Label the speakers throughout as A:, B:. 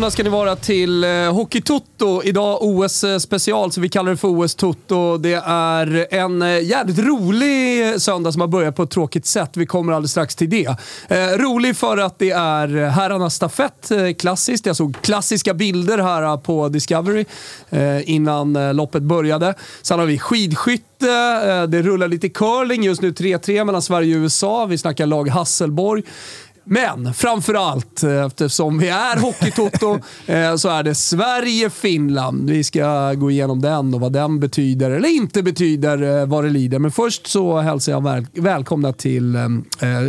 A: välkomna ska ni vara till eh, Hockey Toto. Idag OS-special eh, så vi kallar det för OS Toto. Det är en eh, jävligt rolig söndag som har börjat på ett tråkigt sätt. Vi kommer alldeles strax till det. Eh, rolig för att det är herrarnas stafett, klassiskt. Jag såg klassiska bilder här på Discovery eh, innan loppet började. Sen har vi skidskytte, det rullar lite curling. Just nu 3-3 mellan Sverige och USA. Vi snackar lag Hasselborg. Men framförallt, eh, eftersom vi är Hockeytoto, eh, så är det Sverige-Finland. Vi ska gå igenom den och vad den betyder, eller inte betyder, eh, vad det lider. Men först så hälsar jag väl välkomna till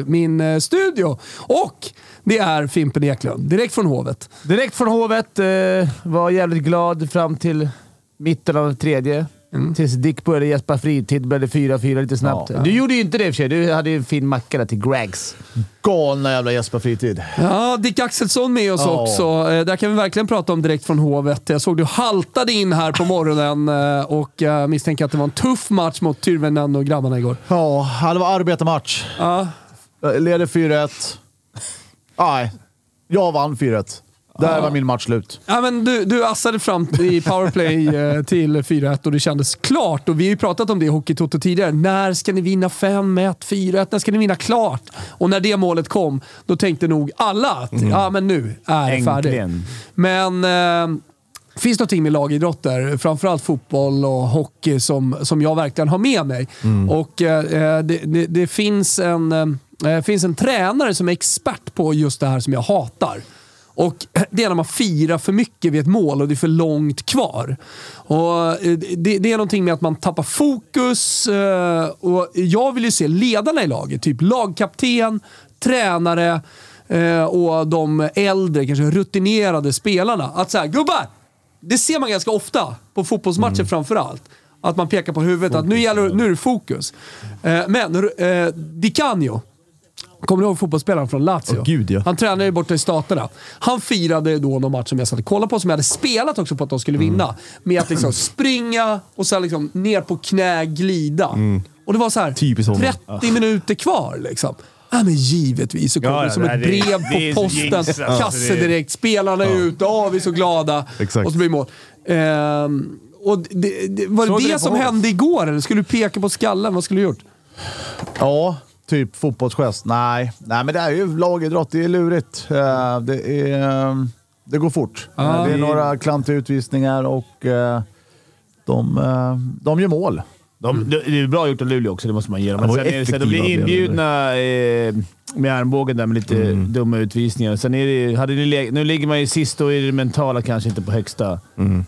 A: min studio. Och det är Fimpen Eklund, direkt från Hovet.
B: Direkt från Hovet. Var jävligt glad fram till mitten av tredje. Mm. Tills Dick började gäspa fritid, började 4-4 lite snabbt. Ja. Du gjorde ju inte det i och för sig. Du hade ju en fin macka där till Gregs.
C: Galna jävla gäspa fritid.
A: Ja, Dick Axelsson med oss ja. också. Eh, där kan vi verkligen prata om direkt från Hovet. Jag såg du haltade in här på morgonen eh, och jag misstänker att det var en tuff match mot Tyrvännen och grabbarna igår.
C: Ja, det var arbetarmatch. Ja. Leder 4-1. Nej, jag vann 4-1. Där ja. var min match slut.
A: Ja, men du, du assade fram i powerplay eh, till 4-1 och det kändes klart. Och vi har ju pratat om det i Hockeytoto tidigare. När ska ni vinna 5-1, 4-1? När ska ni vinna klart? Och när det målet kom, då tänkte nog alla att mm. ja, men nu är det färdigt. Men eh, finns någonting med lagidrotter, framförallt fotboll och hockey, som, som jag verkligen har med mig. Mm. Och eh, det, det, det, finns en, eh, finns en tränare som är expert på just det här som jag hatar. Och Det är när man firar för mycket vid ett mål och det är för långt kvar. Och eh, det, det är någonting med att man tappar fokus. Eh, och Jag vill ju se ledarna i laget, typ lagkapten, tränare eh, och de äldre, kanske rutinerade spelarna. Att säga gubbar! Det ser man ganska ofta på fotbollsmatcher mm. framförallt. Att man pekar på huvudet fokus, att nu, gäller, nu är det fokus. Men eh, Di Canio, Kommer du ihåg fotbollsspelaren från Lazio?
C: Oh, Gud, ja.
A: Han tränade ju borta i Staterna. Han firade då någon match som jag satt och kollade på, som jag hade spelat också på att de skulle mm. vinna. Med att liksom springa och sen liksom ner på knä glida. Mm. Och det var så här, 30 minuter kvar liksom. Ja, men givetvis så kommer ja, det som ett brev det, på posten. Alltså, Kasse direkt. Spelarna är ja. ute. Åh, vi är så glada. Exakt. Och så blir det mål. Ehm, och det, det, var det det, det som hände igår, eller skulle du peka på skallen? Vad skulle du gjort?
C: Ja, typ fotbollsgest. Nej. Nej, men det är ju lagidrott. Det är lurigt. Eh, det, är, det går fort. Ah, det är några klantiga utvisningar och eh, de, eh, de gör mål.
B: De, det är bra gjort av Luleå också, det måste man ge dem. Men sen, är, sen de blir inbjudna eh, med armbågen där med lite mm. dumma utvisningar. Sen är det, hade ni, nu ligger man ju sist och är det mentala kanske inte på högsta. Mm.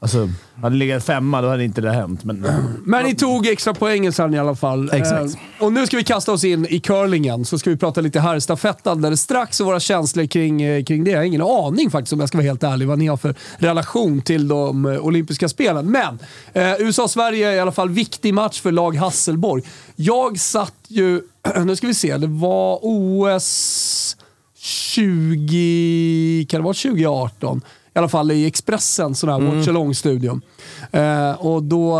B: Alltså, hade det legat femma, då hade inte det hänt. Men,
A: men ni tog extra poängen sen i alla fall.
B: Exakt.
A: Eh, och nu ska vi kasta oss in i curlingen, så ska vi prata lite herrstafett alldeles strax och våra känslor kring, eh, kring det. Jag har ingen aning faktiskt, om jag ska vara helt ärlig, vad ni har för relation till de eh, olympiska spelen. Men eh, USA-Sverige är i alla fall viktig match för lag Hasselborg. Jag satt ju, nu ska vi se, det var OS 20, kan det vara 2018? I alla fall i Expressen, sån här mm. watch along-studion. Eh, och då,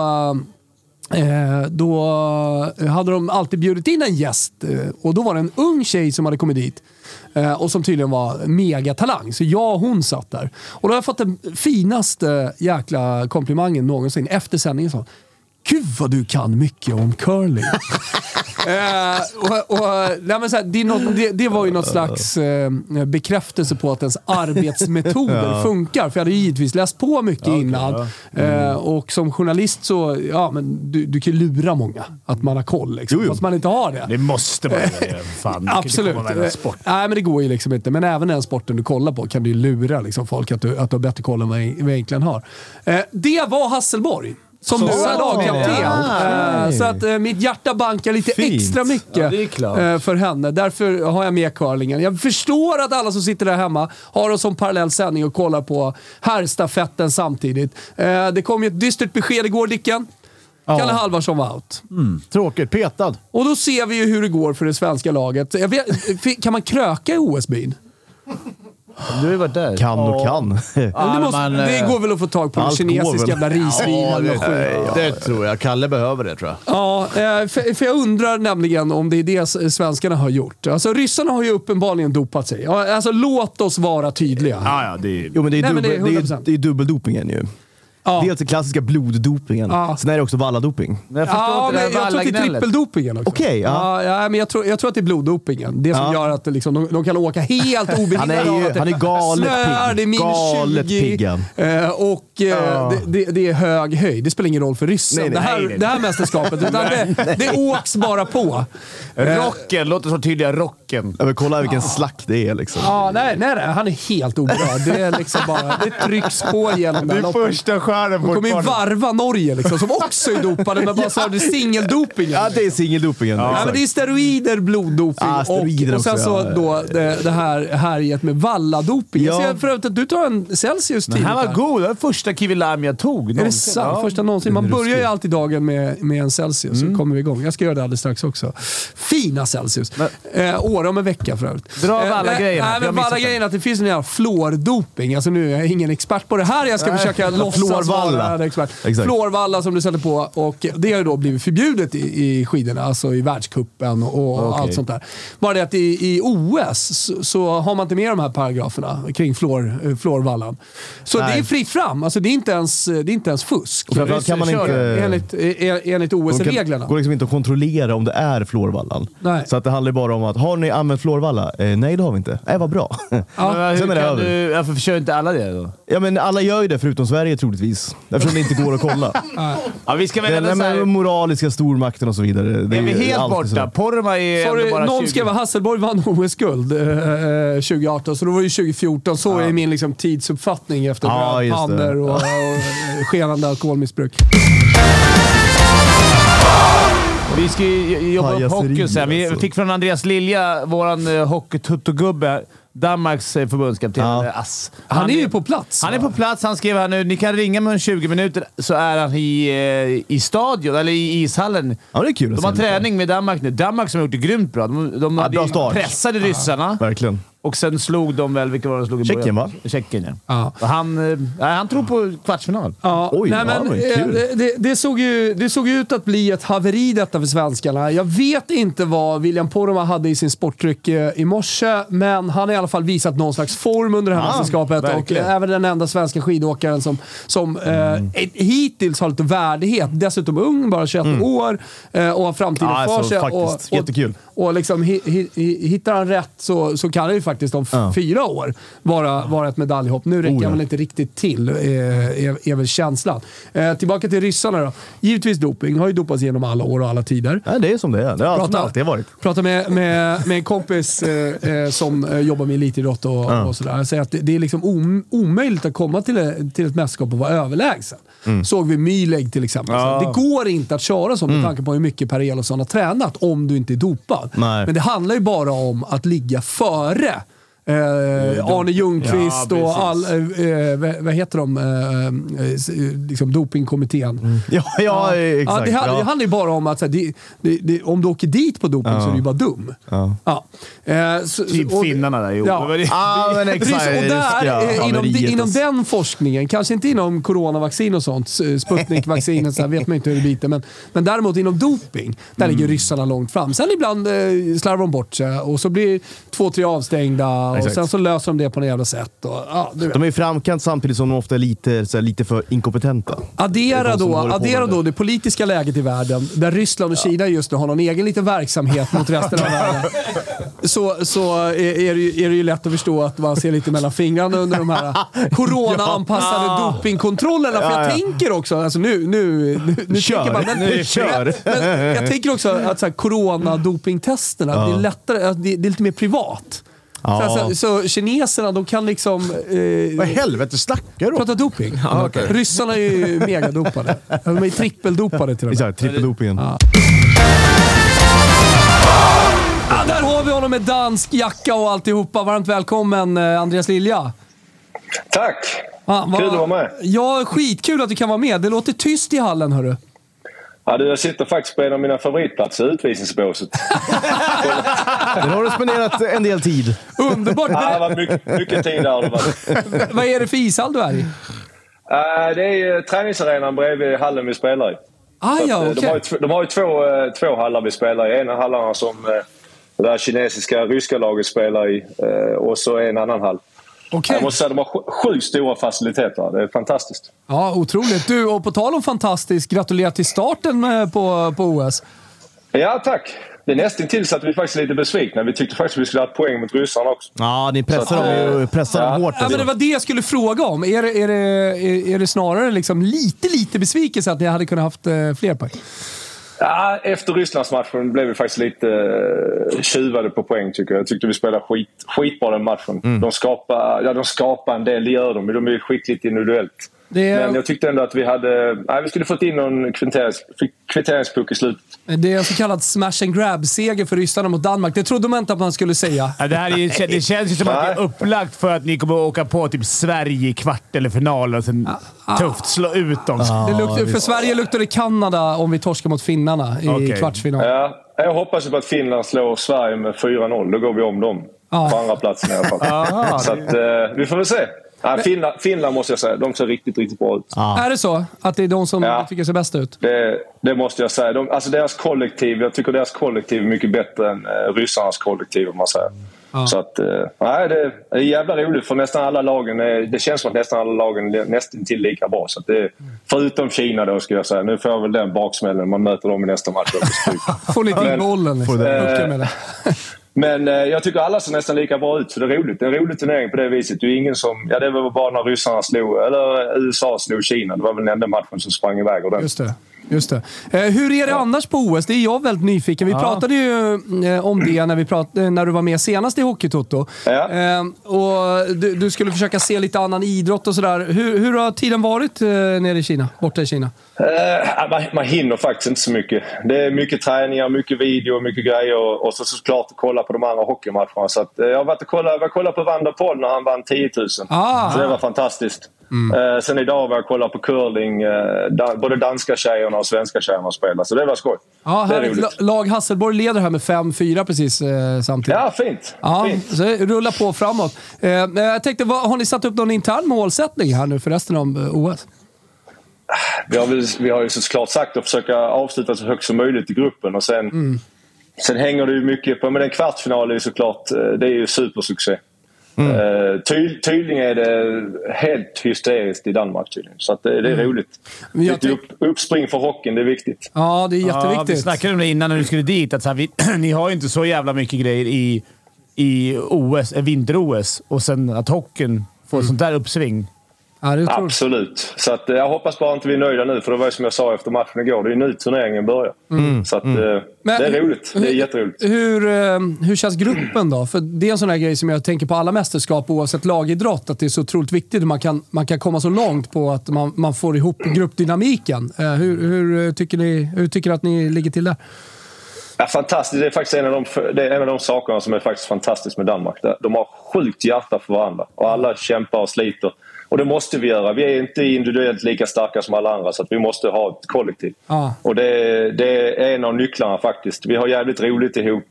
A: eh, då hade de alltid bjudit in en gäst eh, och då var det en ung tjej som hade kommit dit. Eh, och som tydligen var megatalang. Så jag och hon satt där. Och då har jag fått den finaste jäkla komplimangen någonsin efter sändningen. Så, Gud vad du kan mycket om curling. eh, och, och, nej, men så här, det, något, det, det, var ju något slags eh, bekräftelse på att ens arbetsmetoder ja. funkar. För jag hade givetvis läst på mycket okay, innan. Ja. Mm. Eh, och som journalist så, ja men du, du kan lura många att man har koll. Liksom, jo, jo. Fast man inte har det.
B: Det måste man göra. Fan,
A: Absolut. Sport. Nej, men det går ju liksom inte. Men även den sporten du kollar på kan du lura liksom, folk att du, att du har bättre koll än vad jag egentligen har. Eh, det var Hasselborg. Som så nu är lagkapten. Ja. Så att eh, mitt hjärta bankar lite Fint. extra mycket ja, eh, för henne. Därför har jag med curlingen. Jag förstår att alla som sitter där hemma har oss som parallell sändning och kollar på herrstafetten samtidigt. Eh, det kom ju ett dystert besked igår, Dicken. Ja. Kalle Halvarsson var out.
C: Mm, tråkigt. Petad.
A: Och då ser vi ju hur det går för det svenska laget. Vet, kan man kröka i OS-byn?
B: Du har ju varit där.
D: Kan och kan.
A: Men det, måste, det
C: eh,
A: går väl att få tag på
D: allt
A: kinesisk jävla risvin
C: Ja, det,
A: skit.
C: det tror jag. Kalle behöver det tror jag.
A: Ja, eh, för, för jag undrar nämligen om det är det svenskarna har gjort. Alltså ryssarna har ju uppenbarligen dopat sig. Ja, Alltså låt oss vara tydliga.
B: Ja, ja, det är...
D: Jo, men det är,
A: Nej, men det är
D: dubbel, det är,
A: 100%.
D: det är dubbeldopingen ju.
A: Ja.
D: Dels den klassiska bloddopingen,
A: Ja.
D: sen är det också valladoping.
B: Men jag förstår
A: Ja,
B: inte
A: men
B: det
A: jag tror att det är trippeldopingen också.
D: Okej, ja.
A: ja. ja, men jag, tror, jag tror att det är bloddopingen. Det som
D: Ja.
A: gör att liksom, de, de kan åka helt obehindrade
D: Han är ju- han är galet
A: snöar,
D: pigg.
A: det är minus
D: Galet
A: 20
D: pigg, han.
A: eh, och eh, det, det, det är hög höjd. Det spelar ingen roll för ryssen.
D: Nej, nej,
A: det, här,
B: nej, nej.
A: det här mästerskapet. Utan det, det åks bara på.
B: Rocken, låt oss vara tydliga. Rocken.
D: Ja, men kolla vilken slakt det är liksom.
A: Ja, nej, nej, nej, han är helt oberörd. Det, är liksom bara, det trycks på genom det här loppet.
B: första stjärnan
A: De kommer ju varva Norge liksom, som också är dopade, men bara så har singeldopingen.
D: Ja, det är singeldopingen.
A: Ja, men det är steroider, bloddoping
D: Ah, steroider
A: och, och sen
D: också,
A: så
D: ja.
A: då det, det här härjet med valladoping. Jag
D: Ja.
A: ser för övrigt att du tar en Celsius
B: Den
A: tidigt.
B: här var god. Det var första Kiwi Lime jag tog.
A: Är det
B: någonsin.
A: sant?
B: Ja.
A: Första någonsin. Man börjar ju alltid dagen med, med en Celsius,
D: Mm.
A: så kommer vi igång. Jag ska göra det alldeles strax också. Fina Celsius. Eh, Åre om en vecka för övrigt.
B: Dra
A: Eh,
B: Valla-grejen här,
A: Nej,
B: jag
A: men är att det finns en jävla fluordoping. Alltså nu är jag ingen expert på det här. Jag ska försöka låtsas
D: Exakt.
A: Fluorvalla som du sätter på och det har ju då blivit förbjudet i, i skidorna, alltså i världscupen och
B: Okej.
A: allt sånt där. Bara det att i, i OS så, så har man inte med de här paragraferna kring fluor, eh, fluorvallan. Så
D: Nej.
A: det är fritt fram. Alltså det är inte ens, det är inte ens fusk.
D: Och framförallt kan man inte...
A: Enligt, eh, enligt
D: Det
A: OS-reglerna.
D: går liksom inte att kontrollera om det är fluorvallan.
A: Nej.
D: Så att det handlar bara om att, har ni använt fluorvalla? Eh, nej, det har vi inte. Nej, vad bra.
B: Hur
D: Sen är det
B: kan
D: över.
B: du, varför kör inte alla det då?
D: ja, men alla gör ju det förutom Sverige troligtvis. Eftersom det inte går att kolla.
B: Ja, vi ska väl
D: Den
B: ändå säga...
D: med moraliska stormakten och så vidare. Det
B: Är vi helt
D: alltid
B: borta?
D: så.
B: Porma är ändå
A: Sorry,
B: bara
A: någon
B: 20.
A: skrev att Hasselborg vann OS-guld eh, eh, 2018, så då var det 2014. Så är min liksom, tidsuppfattning efter
D: Ja, just det.
A: brödpannor och, och eh, skenande alkoholmissbruk.
B: Vi ska ju jobba upp
D: Pajaseri,
B: hockey sen. Vi
D: alltså.
B: fick från Andreas Lilja, våran uh, hockeytuttogubbe, Danmarks eh, förbundskapten.
D: Ja.
B: eh, Ass.
A: Han är ju på plats.
B: Han är på plats. Han skrev här nu, ni kan ringa mig om 20 minuter så är han i, eh, i stadion, eller i ishallen.
D: Ja, det är kul
B: De har träning med Danmark nu. Danmark som har gjort det grymt bra. De, de hade
D: bra start.
B: pressade ryssarna
D: Verkligen.
B: och sen slog de väl... Vilka var de slog i
D: Tjeckien, va?
B: Tjeckien, ja.
A: Ja.
B: Och han, nej, han tror på kvartsfinal.
A: Ja,
D: Oj,
A: nej,
D: ja,
A: men,
D: men kul.
A: det, det, det, såg ju, det såg ju ut att bli ett haveri detta för svenskarna. Jag vet inte vad William Poromaa hade i sin sportdryck i morse, men han i alla fall visat någon slags form under det här
B: Ja,
A: mästerskapet. Och
B: verkligen.
A: eh, även den enda svenska skidåkaren som, som
D: Mm.
A: eh, hittills har lite värdighet. Dessutom ung, bara 21 år eh, och har framtiden
D: Ja,
A: för
D: alltså,
A: sig.
D: faktiskt.
A: och,
D: Jättekul.
A: Och liksom, hi, hi, hi, hittar han rätt så, så kan han ju faktiskt om
D: Ja.
A: fyra år vara, vara ett medaljhopp. Nu räcker
D: Oh,
A: han väl inte riktigt till, eh, är, är väl känslan. Eh, tillbaka till ryssarna då. Givetvis doping. Har ju dopats genom alla år och alla tider.
D: Ja, det är som det är. Det har alltid, alltid varit.
A: Prata med, med, med en kompis eh, eh, som eh, jobbar med elitidrott och,
D: Ja.
A: och sådär. Han säger att det, det är liksom om, omöjligt att komma till, ett- till ett mästerskap och vara överlägsen.
D: Mm.
A: Såg vi Myleg till exempel.
B: Ja.
A: Det går inte att köra så med tanke på hur mycket Per Elofsson har tränat om du inte är dopad.
D: Nej.
A: Men det handlar ju bara om att ligga före Eh, Arne Ljungqvist
B: Ja,
A: och all, eh, eh, vad, heter de? Eh, eh, liksom dopingkommittén.
D: Ja, ja, exakt.
A: Ja, det, handlar- det handlar ju bara om att så här, det, det, det, om du åker dit på doping så är du ju bara dum.
D: Ja.
A: Ja. Eh, så,
B: Typ
A: och-
B: finnarna där. Jo.
A: Ja.
D: Ja, men exakt.
A: Precis, och där,
D: Ja,
A: eh, inom, inom den forskningen, kanske inte inom coronavaccin och sånt, s- Sputnik-vaccinet, så här vet man inte hur det biter, men, men däremot inom doping, där
D: Mm.
A: ligger ryssarna långt fram. Sen ibland eh, slarvar de bort sig och så blir två, tre avstängda och
D: Exakt.
A: sen så löser de det på något jävla sätt. Och, ja.
D: De är i framkant samtidigt som de ofta är lite, så här, lite för inkompetenta.
A: Addera, då, addera då det politiska läget i världen, där Ryssland och Kina just nu har någon egen liten verksamhet mot resten av världen. Så, så är, det ju, är det ju lätt att förstå att man ser lite mellan fingrarna under de här corona-anpassade
D: Ja.
A: dopingkontrollerna. För jag
D: Ja, ja.
A: tänker också, alltså nu, nu, nu, nu
D: Kör.
A: tänker man, men,
D: Nu kör.
A: Men, jag tänker också att så här, corona-dopingtesterna, det, är lättare, det, det är lite mer privat.
D: Ja.
A: Så, så, så kineserna, de kan liksom... Eh,
C: Vad i helvete snackar du?
A: Prata doping. Ryssarna är ju megadopade. De är trippeldopade till och med.
D: Exakt, trippeldopingen.
A: Ja. Ja, där har vi honom med dansk jacka och alltihopa. Varmt välkommen eh, Andreas Lilja.
E: Tack!
A: Ja, vad-
E: Kul att vara med.
A: Ja, skitkul att du kan vara med. Det låter tyst i hallen hörru.
E: Ja, du, jag sitter faktiskt på en av mina favoritplatser, utvisningsbåset.
D: Där har du spenderat en del tid.
A: Underbart!
E: Ja, det var mycket, mycket tid där. Det.
A: Vad är det för ishall du är i?
E: Eh, det är träningsarenan bredvid hallen vi spelar i.
A: Ah, ja,
E: Eh,
A: okej.
E: De har ju, de har ju två, eh, två hallar vi spelar i. En av hallarna som eh, det där kinesiska, ryska laget spelar i eh, och så en annan hall.
A: Okej.
E: Jag måste säga de har sj- sjukt stora faciliteter. Det är fantastiskt.
A: Ja, otroligt. Du, och på tal om fantastiskt, gratulerar till starten eh, på, på OS.
E: Ja, tack. Det är nästan till så att vi faktiskt är lite besvikna. Vi tyckte faktiskt att vi skulle ha ett poäng mot ryssarna också.
D: Ja, ni pressar dem ju pressar dem hårt.
A: Ja, men det var det jag skulle fråga om. Är det, är det, är, är det snarare liksom lite, lite besvikelse att ni hade kunnat haft eh, fler poäng?
E: Ja, efter Rysslandsmatchen blev vi faktiskt lite uh, tjuvade på poäng tycker jag. Jag tyckte vi spelade skit, skitbra den matchen. De, skapar, ja, de skapar en del, det gör de. De är skickligt individuellt.
A: Det
E: Men jag tyckte ändå att vi hade... Nej, vi skulle fått in någon kvitterings, kvitteringspuck i slutet.
A: Det är en så kallad smash and grab-seger för ryssarna mot Danmark. Det trodde man inte att man skulle säga.
B: Ja, det, här är, det känns ju som att det är upplagt för att ni kommer att åka på typ Sverige i kvart eller final och sen tufft slå ut dem.
A: Det luktar, för Sverige luktar det Kanada om vi torskar mot finnarna i
B: Okej.
A: kvartsfinal.
E: Ja, jag hoppas ju på att Finland slår Sverige med 4-0. Då går vi om dem.
A: Ja.
E: På andra platsen i alla fall. Så att, eh, vi får väl se. Ja, Finland, Finland måste jag säga, de ser riktigt, riktigt bra ut.
A: Är det så? Att det är de som
E: Ja.
A: tycker ser bäst ut?
E: Det, det måste jag säga. De, alltså deras kollektiv, jag tycker deras kollektiv är mycket bättre än eh, ryssarnas kollektiv om man säger. Så att, eh, nej, det är jävla roligt för nästan alla lagen, är, det känns som att nästan alla lagen är nästan till lika bra. Så att det, förutom Kina då skulle jag säga. Nu får jag väl den baksmällen. Man möter dem i nästa match. får
A: ni till bollen liksom? Det.
E: Men eh, jag tycker alla ser nästan lika bra ut, så det är roligt. Det är en rolig turnering på det viset. Det är ingen som... Ja, det var bara när ryssarna slog... Eller eh, USA slog Kina. Det var väl den enda matchen som sprang iväg ordentligt.
A: Just det. Just det. Eh, hur är det annars på OS? Det är jag väldigt nyfiken. Vi pratade ju eh, om det när, vi prat, eh, när du var med senast i Hockeytoto.
E: Ja.
A: Eh, och du, du skulle försöka se lite annan idrott och sådär. Hur, hur har tiden varit eh, nere i Kina? Borta i Kina?
E: Eh, man, man hinner faktiskt inte så mycket. Det är mycket träningar, mycket video, mycket grejer och så såklart kolla på de andra hockeymatcherna. Så att, eh, jag har varit och kollat, jag kollade på Van der Poel när han vann 10 000.
A: Ah.
E: Så det var fantastiskt. Eh, sen idag var jag och kollade på curling. Eh, både danska tjejerna och svenska tjejerna spelar, så det var skoj.
A: Ja,
E: det är roligt.
A: Lag Hasselborg leder här med 5-4 precis eh, samtidigt.
E: Ja, fint.
A: Ja,
E: fint.
A: så det rullar på framåt. Jag tänkte, har ni satt upp någon intern målsättning här nu för resten av OS?
E: Vi har, väl, vi har ju såklart sagt att försöka avsluta så högt som möjligt i gruppen och sen, sen hänger det ju mycket på... Men en kvartsfinal är ju såklart det är ju supersuccé. Mm. Ty, tydligen är det helt hysteriskt i Danmark tydligen. Så att det, det är roligt.
A: Men jag
E: Lite upp, uppspring för hockeyn, det är viktigt.
A: Ja, det är
B: Ja, vi
A: jätteviktigt.
B: snackade om det innan när du skulle dit. Att så här, vi, ni har ju inte så jävla mycket grejer i, i OS, eh, vinter-OS och sen att hockeyn får ett sånt där uppsving.
A: Ja.
E: Absolut. Så att, eh, jag hoppas bara inte vi är nöjda nu, för det var ju som jag sa efter matchen igår. Det är ju nu turneringen börjar. Så att, eh,
A: Men-
E: det är roligt. Det är jätteroligt.
A: Hur, eh, hur känns gruppen då? För Det är en sån här grej som jag tänker på alla mästerskap oavsett lagidrott. Att det är så otroligt viktigt att man kan, man kan komma så långt på att man, man får ihop gruppdynamiken. Eh, hur, hur, tycker ni, hur tycker ni att ni ligger till där?
E: Ja, fantastiskt. Det är faktiskt en av, de, det är en av de sakerna som är faktiskt fantastiskt med Danmark. De har sjukt hjärta för varandra och alla kämpar och sliter. Och det måste vi göra. Vi är inte individuellt lika starka som alla andra så att vi måste ha ett kollektiv.
A: Ja.
E: Och det, det är en av nycklarna faktiskt. Vi har jävligt roligt ihop.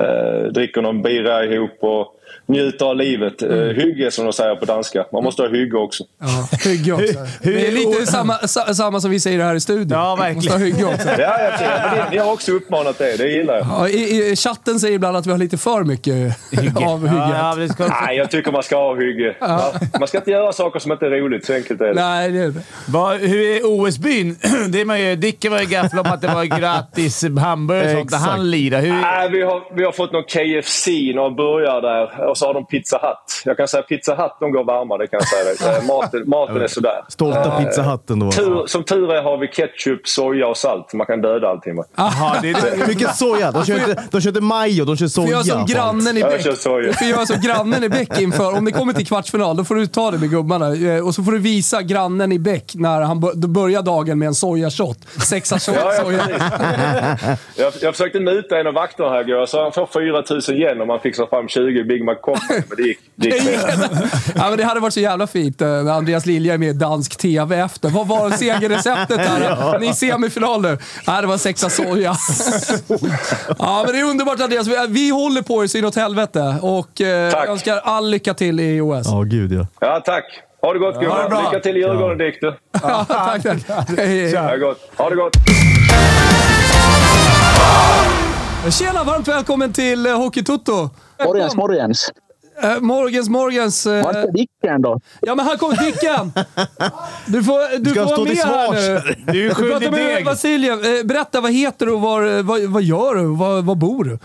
E: Eh, dricker någon bira ihop och njuter av livet. Eh, hygge som de säger på danska. Man måste ha hygge också.
A: Ja, hygge också. Det är lite samma, sa, samma som vi säger här i studion.
B: Ja, verkligen.
A: Måste ha hygge också.
E: Ja, jag men ni, ni har också uppmanat det. Det gillar jag.
A: Ja, i, I chatten säger ibland att vi har lite för mycket av hygget.
B: Ja, ja, ska,
E: Nej, jag tycker man ska ha hygge. Ja. Man ska inte göra saker som inte är roligt. Så enkelt är det.
A: Nej, det är det.
B: Vad- hur är OS-byn? Det är man ju, Dicke var ju gaffel om att det var gratis hamburgare och sånt när han lirade. Hur,
E: Nej, vi, har, vi har fått någon KFC, några burgare där och så har de Pizza Hut. Jag kan säga Pizza Hut, de går varma. Det kan jag säga. dig. Eh, Maten, maten är sådär.
D: Stolta pizzahatten då.
E: Tur, som tur är har vi ketchup, soja och salt. Man kan döda allting med.
B: Aha, det är det.
D: Mycket soja. De kör inte, de kör inte majo, de kör soja.
A: göra som
D: på allt.
A: grannen i
E: Ja, jag
A: får göra som grannen i Bäck inför. Om det kommer till kvartsfinal, då får du ta det med gubbarna. Eh, Och så får du visa grannen i Bäck när han börjar dagen med en sojashot. Sexa shot
E: Ja, ja,
A: soja.
E: jag, jag försökte muta en av vakterna här igår. Så han får 4 000 yen om man fixar fram 20 Big med kopplingen, men det gick, det gick
A: ja, men det hade varit så jävla fint eh, när Andreas Lilja är med i dansk TV efter. Vad var segerreceptet här? Ni är i semifinal nu. Ja, det var sexa soja. ja, men det är underbart Andreas. Vi, vi håller på er så inåt helvete och eh, önskar all lycka till i OS.
D: Ja, gud ja.
E: Ja, tack. Ha det gott
A: Ha det
E: gubbar.
A: bra.
E: Lycka till i Djurgården, Dick du.
A: Ja, tack, tack. Hej, hej.
E: Ha det gott. Ha det gott.
A: Tjena, varmt välkommen till eh, Hockeytutto.
F: Morgens, morgens.
A: Eh, morgens, morgens. eh,
F: Vart är Dicken då?
A: Ja, men här kommer Dicken! Du får, du
D: ska
A: får
D: stå
A: vara
D: till
A: med här nu.
B: Du är
A: Du
B: skyldig
A: med
B: deg.
A: Vasiljev. Eh, Berätta, vad heter du och var, vad, vad gör du? Var, var bor du?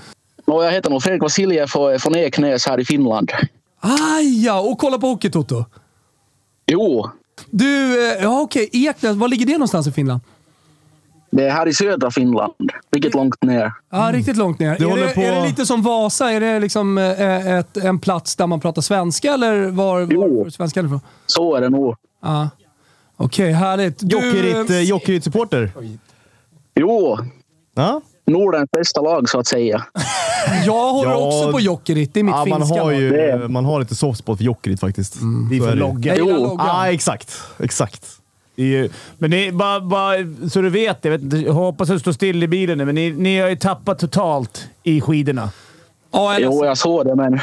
F: Jag heter nog Fredrik Vasiljev från Eknäs här i Finland.
A: Aj, ja, och kolla på Hockeytoto.
F: Jo,
A: Du, ja okej, Eknäs, var ligger det någonstans i Finland?
F: Det är här i södra Finland. Riktigt långt ner.
A: Ja, riktigt långt ner.
D: Du
A: Är
D: håller
A: det,
D: på-
A: är det lite som Vasa? Är det liksom eh, ett, en plats där man pratar svenska eller var,
F: Jo.
A: var svenskan ifrån?
F: Så är det nog.
A: Ja. Okej, härligt. Du, eh,
D: eh, Jokerit-supporter.
F: Jo,
D: Ja?
F: Nordens bästa lag så att säga.
A: jag håller
D: Ja.
A: också på Jokerit. Det är mitt
D: ja man,
A: finska
D: har
A: lag.
D: ju,
F: Det-
D: man har lite soft spot för Jokerit faktiskt. Så
B: får
D: är det.
B: logga.
A: Jag gillar loggan.
D: Ja, exakt. Exakt.
B: Det ju, men ni, bara, bara, så du vet, jag, vet, inte, jag hoppas att du står still i bilen nu, men ni, ni har ju tappat totalt i skidorna.
A: Ja, eller
F: Jo, jag såg det, men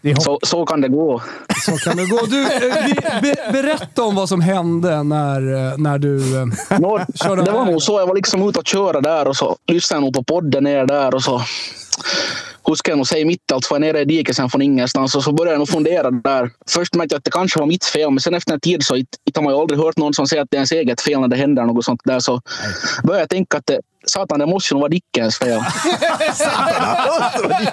B: Det
F: så, så kan det gå.
A: Så kan det gå. Du, eh, be, berätta om vad som hände när, eh, när du... eh,
F: Nå,
A: Körde
F: det var nog så. Jag var liksom ute och köra där och så lyssnade jag nog på podden ner där och så huskade jag nog säga mitt i allt, så var jag nere i diket sen från ingenstans och så började jag nog fundera där. Först märkte jag att det kanske var mitt fel, men sen efter en tid så har man ju aldrig hört någon som säger att det är ens eget fel när det händer något sånt där. Så började jag tänka att det, satan, det måste ju nog vara Dickens fel.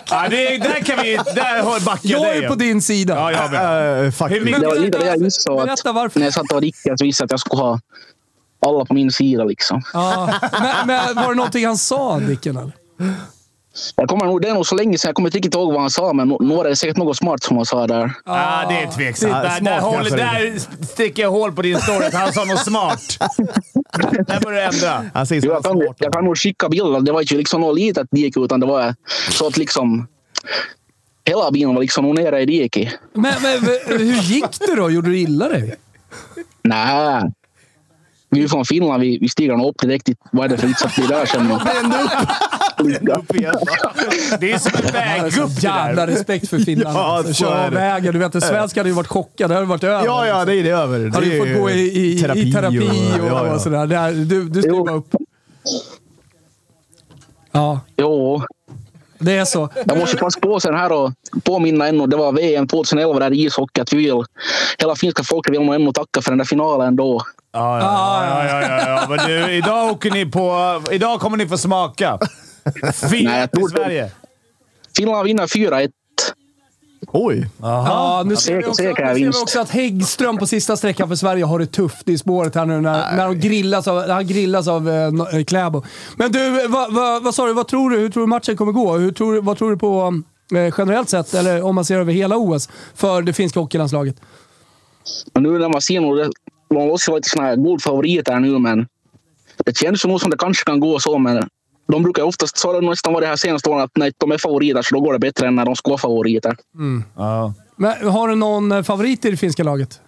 B: ja, det, där kan vi... Där har- backar
A: jag
B: dig.
A: är på din sida.
B: Ja, jag med.
D: Äh, faktiskt.
F: Det var lite det jag insåg. Att
A: Berätta varför.
F: när jag satt och var Dickens visste jag att jag skulle ha alla på min sida. Liksom.
A: Ja, men, men var det någonting han sa, Dicken? Eller?
F: Jag kommer det är nog så länge sedan, jag kommer inte riktigt ihåg vad han sa, men var det säkert något smart som han sa där.
B: Ah, det är tveksamt.
D: det-
B: Där, där, där sticker jag hål på din story att han sa något smart. där börjar du ändra.
D: Han säger
F: Jo, jag, kan,
D: smart.
F: jag kan nog skicka bilder. Det var inte liksom något litet dike, utan det var så att liksom hela bilen var liksom nere i diket.
A: Men, men hur gick det då? Gjorde du illa dig?
F: Nej. Vi är från Finland. Vi, vi stiger nog upp direkt. i- Vad är det för vits att bli där sen?
B: Det är som en väggupp det
A: Jävla
B: där.
A: respekt för Finland.
D: Ja,
A: alltså.
D: så
A: Kör
D: är
A: av
D: det.
A: vägen. Du vet, en svensk hade ju varit chockad. Det hade varit över.
D: Ja, ja, det är det över.
A: Hade
D: det
A: ju
D: är
A: fått gå i, i, i terapi, och,
D: ja, ja.
A: och sådär. Här, du du styr
F: Jo.
A: bara upp. Ja,
F: Jo,
A: det är så.
F: jag måste passa på sen här och påminna ännu. Det var VM 2011 där i ishockey. Att vi vill, hela finska folket vill nog ännu tacka för den där finalen då.
B: Ja, ja, ja, ja, ja, ja. Men du, idag åker ni på... Idag kommer ni få smaka. Till
F: tror-
B: Sverige.
F: Finland vinner 4-1.
D: Oj.
A: Ja, nu ser vi också, nu ser vi också att Häggström på sista sträckan för Sverige har det tufft i spåret här nu när, när de grillas av, han grillas av eh, eh, Kläbo. Men du, vad, vad, vad sa du? Vad tror du? Hur tror du matchen kommer gå? Hur tror, vad tror du på eh, generellt sett, eller om man ser över hela OS, för det finska hockeylandslaget?
F: Nu när man ser nog, det- man måste vara lite såna här guldfavoriter nu, men det känns som det kanske kan gå så, men de brukar oftast, så har det nästan varit här senaste åren, att när de är favoriter så då går det bättre än när de ska vara favoriter.
B: Ja.
A: Men, har du någon eh, favorit i det finska laget?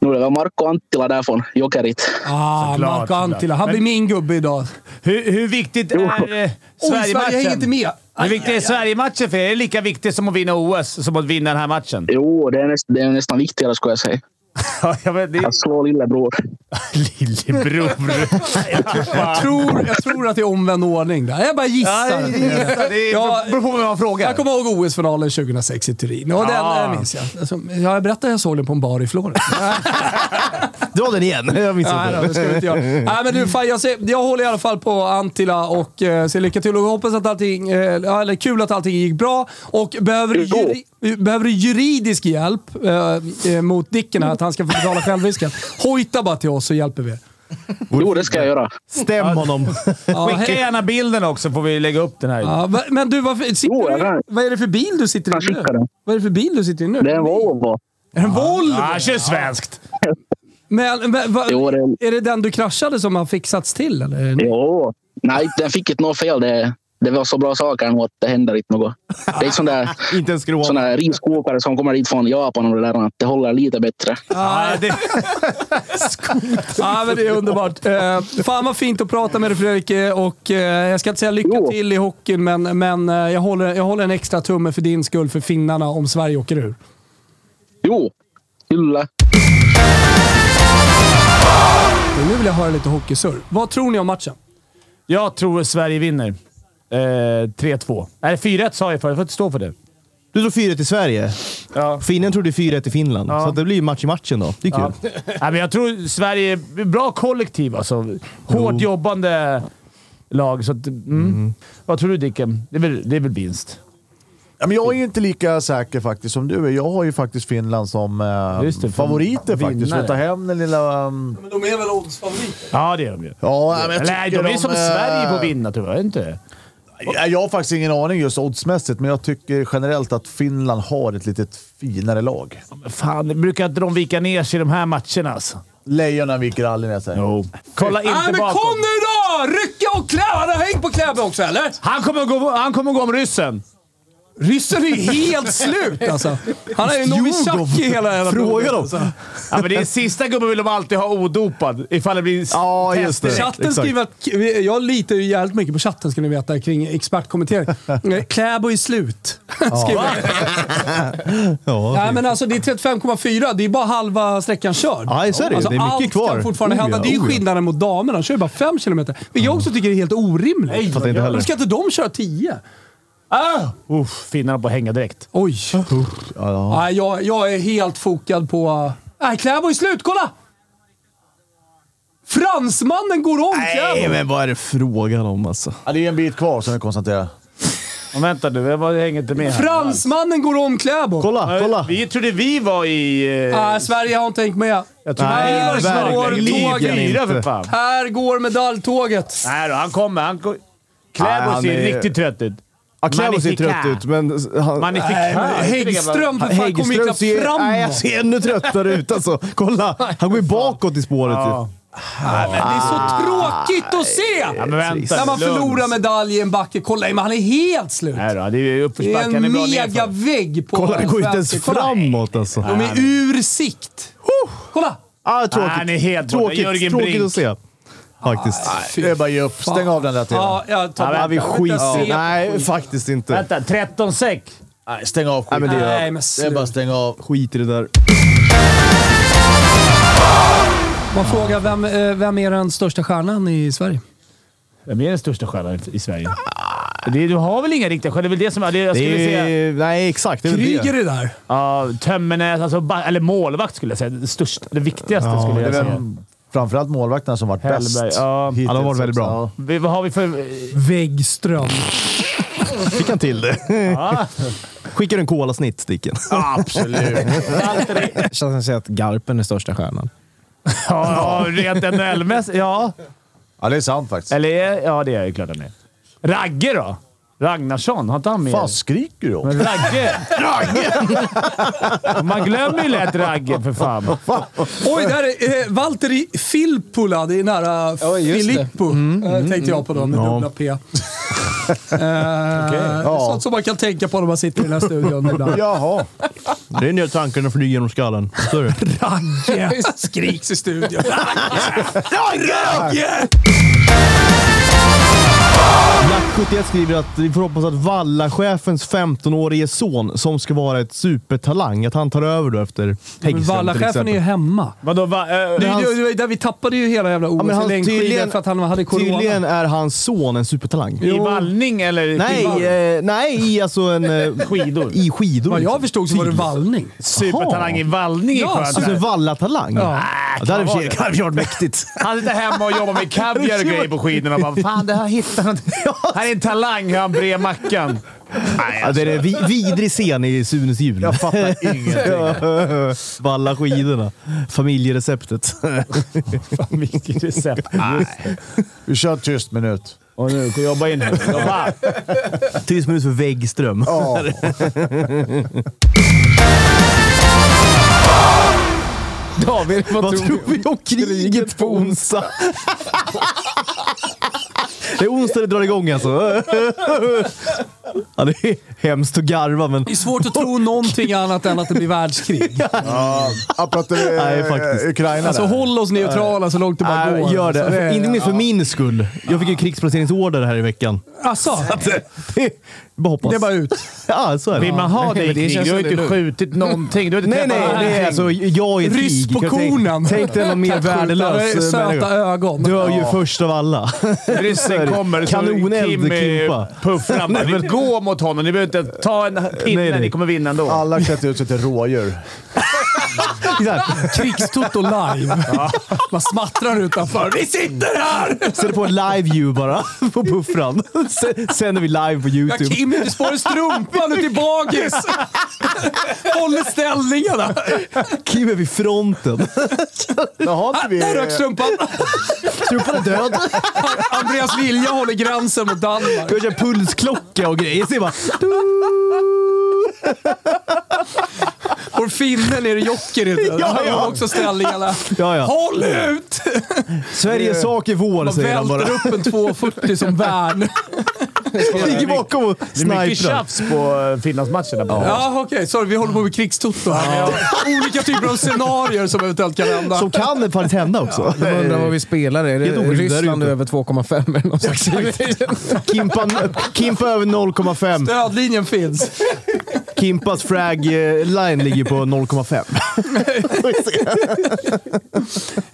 F: Nu är det väl Marco Anttila där från Jokerit.
A: Ah,
B: Såklart,
A: Marco Anttila. Han blir min gubbe idag.
B: Hur, hur viktigt är eh,
A: Oj, Sverige hänger
B: Sverige-matchen?
A: inte med.
B: Hur viktig är Sverige-matchen för er? Är det lika viktigt som att vinna OS som att vinna den här matchen?
F: Jo, det är, näst, det är nästan viktigare skulle jag säga.
B: Ja, jag vet, det är
F: Att slå lillebror.
B: lillebror.
A: Jag tror, jag tror att det är omvänd ordning där. Jag bara
B: Ja,
A: gissar.
B: det det
A: Ja,
B: beror på vem man frågar.
A: Jag kommer ihåg OS-finalen 2006 i Turin. Och den
B: Ja.
A: eh, minns jag. Alltså, jag berättade att jag såg den på en bar i Florens.
D: Dra den igen. Jag minns
A: Nej,
D: inte.
A: då, det ska vi inte göra. Nej, men du, fan, jag, ser, jag håller i alla fall på Antila och eh, ser lycka till. Och hoppas att allting, eh, ja, eller kul att allting gick bra. Och behöver du, juri, behöver juridisk hjälp eh, eh, mot Dicken här, att han ska få betala självrisken, hojta bara till oss så hjälper vi er.
F: Jo, det ska jag göra.
D: Stäm honom.
A: Ja,
B: Skicka gärna bilden också får vi lägga upp den här.
A: Ja, men du, varför, sitter du, vad är det för bil du sitter i nu?
F: skickar den.
A: Vad är det för bil du sitter i nu?
F: Det är en Volvo.
A: Är det en Volvo?
B: Ja, kör svenskt.
A: Men, men va,
F: Jo, det-
A: är det den du kraschade som har fixats till? Eller?
F: Jo. Nej, den fick inte något fel. Det, det var så bra saker nu att det händer inte något. Det är sån där,
D: Inte en skråma.
F: sån där riskåkare som kommer dit från Japan och det där. Att det håller lite bättre.
A: Ah, det... men det är underbart. Eh, fan vad fint att prata med dig Fredrik. eh, Och, eh, jag ska inte säga lycka
F: Jo.
A: till i hockeyn, men, men eh, jag, håller, jag håller en extra tumme för din skull för finnarna om Sverige åker ur.
F: Jo.
A: Och nu vill jag höra lite hockeysurr. Vad tror ni om matchen?
B: Jag tror Sverige vinner. Eh, 3-2. Nej, 4-1 sa jag förut. Jag får inte stå för det.
D: Du tror 4 till Sverige.
B: Ja.
D: Finnen trodde 4 till Finland.
B: Ja.
D: Så det blir match i matchen då. Det är kul.
B: Ja. Nej, men jag tror Sverige är bra kollektiv alltså. Hårt jobbande lag. Så att, mm. Vad tror du Dicken? Det är väl, det är väl vinst?
C: Ja, men jag är inte lika säker faktiskt som du är. Jag har ju faktiskt Finland som eh,
B: Just det,
C: favoriter faktiskt.
B: vinnare.
C: För att ta hem den lilla... Um,
A: Men de är väl oddsfavoriter?
B: Ja, det är de ju.
C: ja, men jag
B: Eller nej, de är som
C: eh,
B: Sverige på att vinna tror jag. Inte?
C: Ja, Jag har faktiskt ingen aning just oddsmässigt, men jag tycker generellt att Finland har ett lite finare lag.
B: Fan, brukar inte de vika ner sig i de här matcherna alltså.
C: Lejonen viker aldrig ner sig.
B: Jo. Kolla inte
A: Nej, men
B: bakom.
A: kom nu då! Rycka och klä! Han har hängt på Kläbo också, eller?
B: Han kommer, gå, han kommer gå om ryssen.
A: Ryssen är ju helt slut alltså. Han är ju Novichok i hela jävla
D: Fråga dem.
A: alltså.
B: Ja, men det är sista gubben vill de alltid ha odopad ifall det blir
D: Ja, just det.
A: Chatten
D: Exakt.
A: skriver att... Jag litar ju jävligt mycket på chatten ska ni veta kring expertkommentering. Eh, Kläbo är slut. skriver jag.
D: Ja,
A: Nej men alltså det är 35,4. Det är bara halva sträckan körd.
D: Ja, så är det.
A: Alltså,
D: Det är mycket
A: allt
D: kvar.
A: kan fortfarande
D: Oh,
A: hända.
D: ja,
A: Det är ju
D: oh,
A: skillnaden mot damerna. De kör ju bara 5 kilometer. Men jag också tycker det är helt orimligt.
D: Fattar inte heller.
A: Varför ska inte de köra 10?
B: Ah! Uff, finnarna på att hänga direkt.
A: Oj. Nej, jag, jag är helt fokad på... Nej, Kläbo är slut. Kolla! Fransmannen går om
D: Nej,
A: Kläbo.
D: men vad är det frågan om alltså?
C: Ja, det är en bit kvar som vi konstaterar.
B: Och vänta nu, jag jag hänger inte med här.
A: Fransmannen går om Kläbo.
D: Kolla, kolla!
B: Vi trodde vi var i... Eh,
A: Nej, Sverige har inte hängt med.
B: jag trodde
D: Nej,
A: verkligen
B: i
A: inte.
B: fyra för fan.
A: Här går medaljtåget.
B: Nej då, han kommer. Han Kläbo
D: Nej, han
B: ser
D: är-
B: riktigt trött ut.
D: Kläbo ser trött ut, men... Han.
A: Häggström för fan kommer ju knappt
D: ser,
A: framåt.
D: nej, jag ser ännu tröttare ut alltså. Kolla! Han går ju bakåt i spåret
B: Ja.
A: Men det är så tråkigt att se!
B: Ja, vänta.
A: När man förlorar medalj i en backe. Kolla, men han är helt slut.
B: Nej då, det är uppförsbacke.
A: En megavägg på
D: Kolla, det går inte ens framåt alltså.
A: De är ur sikt. Kolla!
D: Ah, tråkigt.
B: Han är helt
D: tråkigt, tråkigt
B: Brink.
D: att se. Faktiskt.
C: Det är bara ge upp. Stäng av den där tvn.
A: Ja, jag tar
B: men
D: vi skiter Nej,
A: skit.
D: faktiskt inte.
B: Vänta, 13 säck.
C: Nej, stäng av
D: Nej, men
C: skiten.
D: det,
A: Nej, men
C: Det är bara stänga av.
D: Skit i det där.
A: Man frågar vem, eh, vem är den största stjärnan i Sverige?
B: Vem är den största stjärnan i Sverige? Det, du har väl inga riktiga stjärnor? Det är väl det som... Det, jag skulle
D: Det
B: säga...
D: nej, exakt. Det är
A: Kryger
D: det.
A: är där.
B: Ja, Tömmernes, alltså, eller målvakt skulle jag säga. Det, största, det viktigaste
D: Ja,
B: skulle
C: Det
B: jag
C: är
B: säga.
C: Framförallt målvakterna som varit
B: Hellberg,
C: bäst.
B: ja.
C: hittills
D: Ja, de har varit väldigt bra.
B: Vi, vad har vi för...
A: Väggström.
D: Fick han till det.
B: Ja,
D: Skickar en kolasnitt, Sticken.
B: absolut.
G: Känns som att säga att Garpen är största stjärnan.
B: Ja, ja, rent NHL-mässigt. Ja.
C: Ja, det är sant faktiskt.
B: Eller ja, det är ju klart han är. Ragge då? Ragnarsson, har inte han med?
C: fan skriker du om?
B: Ragge! Ragge! Man glömmer ju lätt Ragge för fan.
A: Oj, där är eh, Valtteri Filppula. Det är nära
G: Ja, det.
A: Filippo, eh, tänkte jag på då, med dubbla P. Eh, Sånt som man kan tänka på när man sitter i den här studion ibland.
C: Jaha.
D: Det är nya tankarna flyger genom skallen.
A: Ragge! Skriks i studion. Ragge! Ragge!
D: Lack71 skriver att vi får hoppas att Valla-chefens 15-årige son, som ska vara ett supertalang, att han tar över då efter
A: Men
D: Häggström
A: Vallachefen är ju hemma.
B: Vadå? Va,
A: Det,
B: äh,
A: är ju- det, var där vi tappade ju hela jävla OS
D: men
A: i
D: tydligen-
A: för att han hade corona.
D: Tydligen är hans son en supertalang.
B: I vallning eller
D: Nej,
B: skidvall?
D: eh, nej, i alltså en... Eh,
B: Skidor.
D: I skidor.
A: Vad jag
D: liksom.
A: förstod så var det vallning.
B: Supertalang i vallning i
A: Ja,
B: skönt.
D: Alltså en vallatalang?
A: Ja.
D: Ja, det hade i det varit mäktigt.
B: Han sitter hemma och jobbar med kaviar och grejer på skidorna och bara “Fan, det här hittar han. Här är en talang hur han brer mackan”.
D: Ja, det är en vi, vidrig scen i Sunes jul.
C: Jag fattar ingenting.
D: Valla skidorna. Familjereceptet.
B: Vilket recept.
C: Vi kör tyst minut.
B: Och nu, får jag jobba in här. Jobba!
D: Tyst minut för väggström.
C: Ja.
G: David, vad,
D: Vad tror vi om kriget på onsdag? Det är onsdag det drar igång alltså. Ja, det är hemskt att garva, men...
A: Det är svårt att tro någonting annat än att det blir världskrig.
C: Ja, apropå eh,
D: Nej, faktiskt.
C: Ukraina
A: Alltså
C: där.
A: håll oss neutrala så långt det bara
D: Nej,
A: går.
D: gör det.
A: Alltså,
D: Inte minst för min skull. Jag fick ju krigsplaceringsorder här i veckan.
A: Alltså,
D: Det, bara hoppas.
A: det är bara ut.
D: Ja, så är det.
B: Vill man ha dig i
G: det
B: krig? Du har ju inte
G: det är
B: skjutit någonting. Du har inte
D: Nej, nej, nej.
B: någonting.
D: Alltså, jag är
A: Ryss
D: krig.
A: på konen.
D: Tänk dig någon mer värdelös eh,
A: Söta ögon.
D: Dör ju först av alla.
B: Ryssen kommer
D: Kanoneld,
B: Kim
D: Kimpa.
B: Ni gå mot honom. Ni behöver inte ta en pinne. Ni kommer vinna ändå.
C: Alla klättrar ut sig till rådjur.
D: Exakt.
A: Krigstoto live. Man smattrar utanför. Vi sitter här!
D: Sätter på en live view bara på puffran. Sen- Sänder vi live på
A: Ja,
D: YouTube.
A: Kim inte spår i strumpan ut i bagis. Håller ställningarna.
D: Kim är vid fronten.
C: Men har inte vi...
A: Där rök strumpan.
D: Strumpan är död.
A: Andreas Vilja håller gränsen mot Danmark.
D: Jag kör pulsklocka och grejer. Så bara...
A: Vår finne nere i Jokkeret.
D: Ja,
A: Han
D: ja.
A: har också ställningarna.
D: Ja, ja.
A: Håll ut!
D: Sveriges sak är vår,
A: Man
D: säger han bara.
A: välter upp en 240 som värn.
D: Ligger bakom och
B: Det är mycket
D: sniprar.
B: tjafs på eh, Finlandsmatcherna. bara.
A: Ja, okej. Sorry, vi håller på med krigstoto här. Olika typer av scenarier som eventuellt kan hända.
D: Som kan det faktiskt hända också.
G: De undrar vad vi spelar. Är det
D: är
G: Ryssland över 2,5 eller något slags?
D: Kimpa, Kimpa över 0,5.
A: Stödlinjen finns.
D: Kimpas frag-line ligger på 0,5.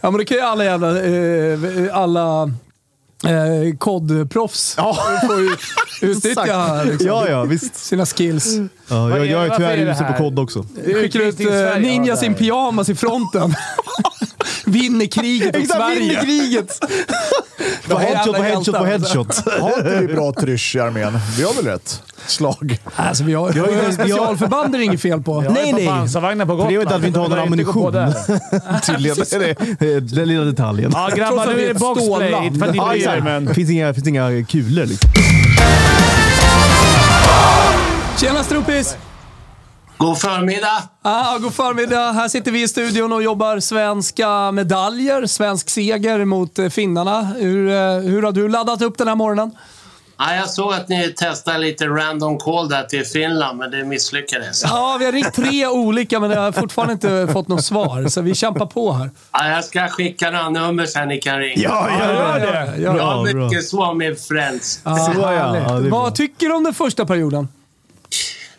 A: Ja, men det kan ju alla jävla... Eh, alla eh, kodproffs får ju utnyttja här, liksom,
D: Ja, ja, visst.
A: sina skills.
D: Ja, jag, jag är tyvärr usel på kod också.
A: Skickar ut eh, ninjas
B: ja,
A: i
B: där.
A: pyjamas i fronten. Vinner kriget åt
D: Exakt, vinner
A: Sverige.
D: kriget! På headshot på headshot på headshot.
C: Har inte vi bra trysch i armén? Vi har väl rätt slag?
A: Alltså, vi har, vi har ju specialförband är det inget fel på.
D: Nej,
B: är
D: nej.
B: pansarvagnar på
D: För det är inte att vi inte har någon
B: Gotland.
D: ammunition. Tydligen. Det är den lilla detaljen.
B: Ja grabbar, nu är
A: är
B: det boxplay.
A: stålland.
B: Inte för att ni
D: Ja,
B: bryr er,
D: exakt.
B: men...
D: Det finns inga, finns inga kulor liksom.
A: Tjena Strumpis!
H: God förmiddag!
A: Ah, god förmiddag. Här sitter vi i studion och jobbar svenska medaljer. Svensk seger mot eh, finnarna. Hur, eh, hur har du laddat upp den här morgonen?
H: Ja, jag såg att ni testade lite random call där till Finland, men det misslyckades.
A: Ja, vi har ringt tre olika men jag har fortfarande inte fått något svar. Så vi kämpar på här.
H: Ja, jag ska skicka några nummer sen ni kan ringa.
B: Ja, gör det!
A: Ja,
H: Jag
D: bra,
H: har
D: bra.
H: mycket så med friends.
A: Ja,
D: Så ja. Ja.
A: Vad tycker du om den första perioden?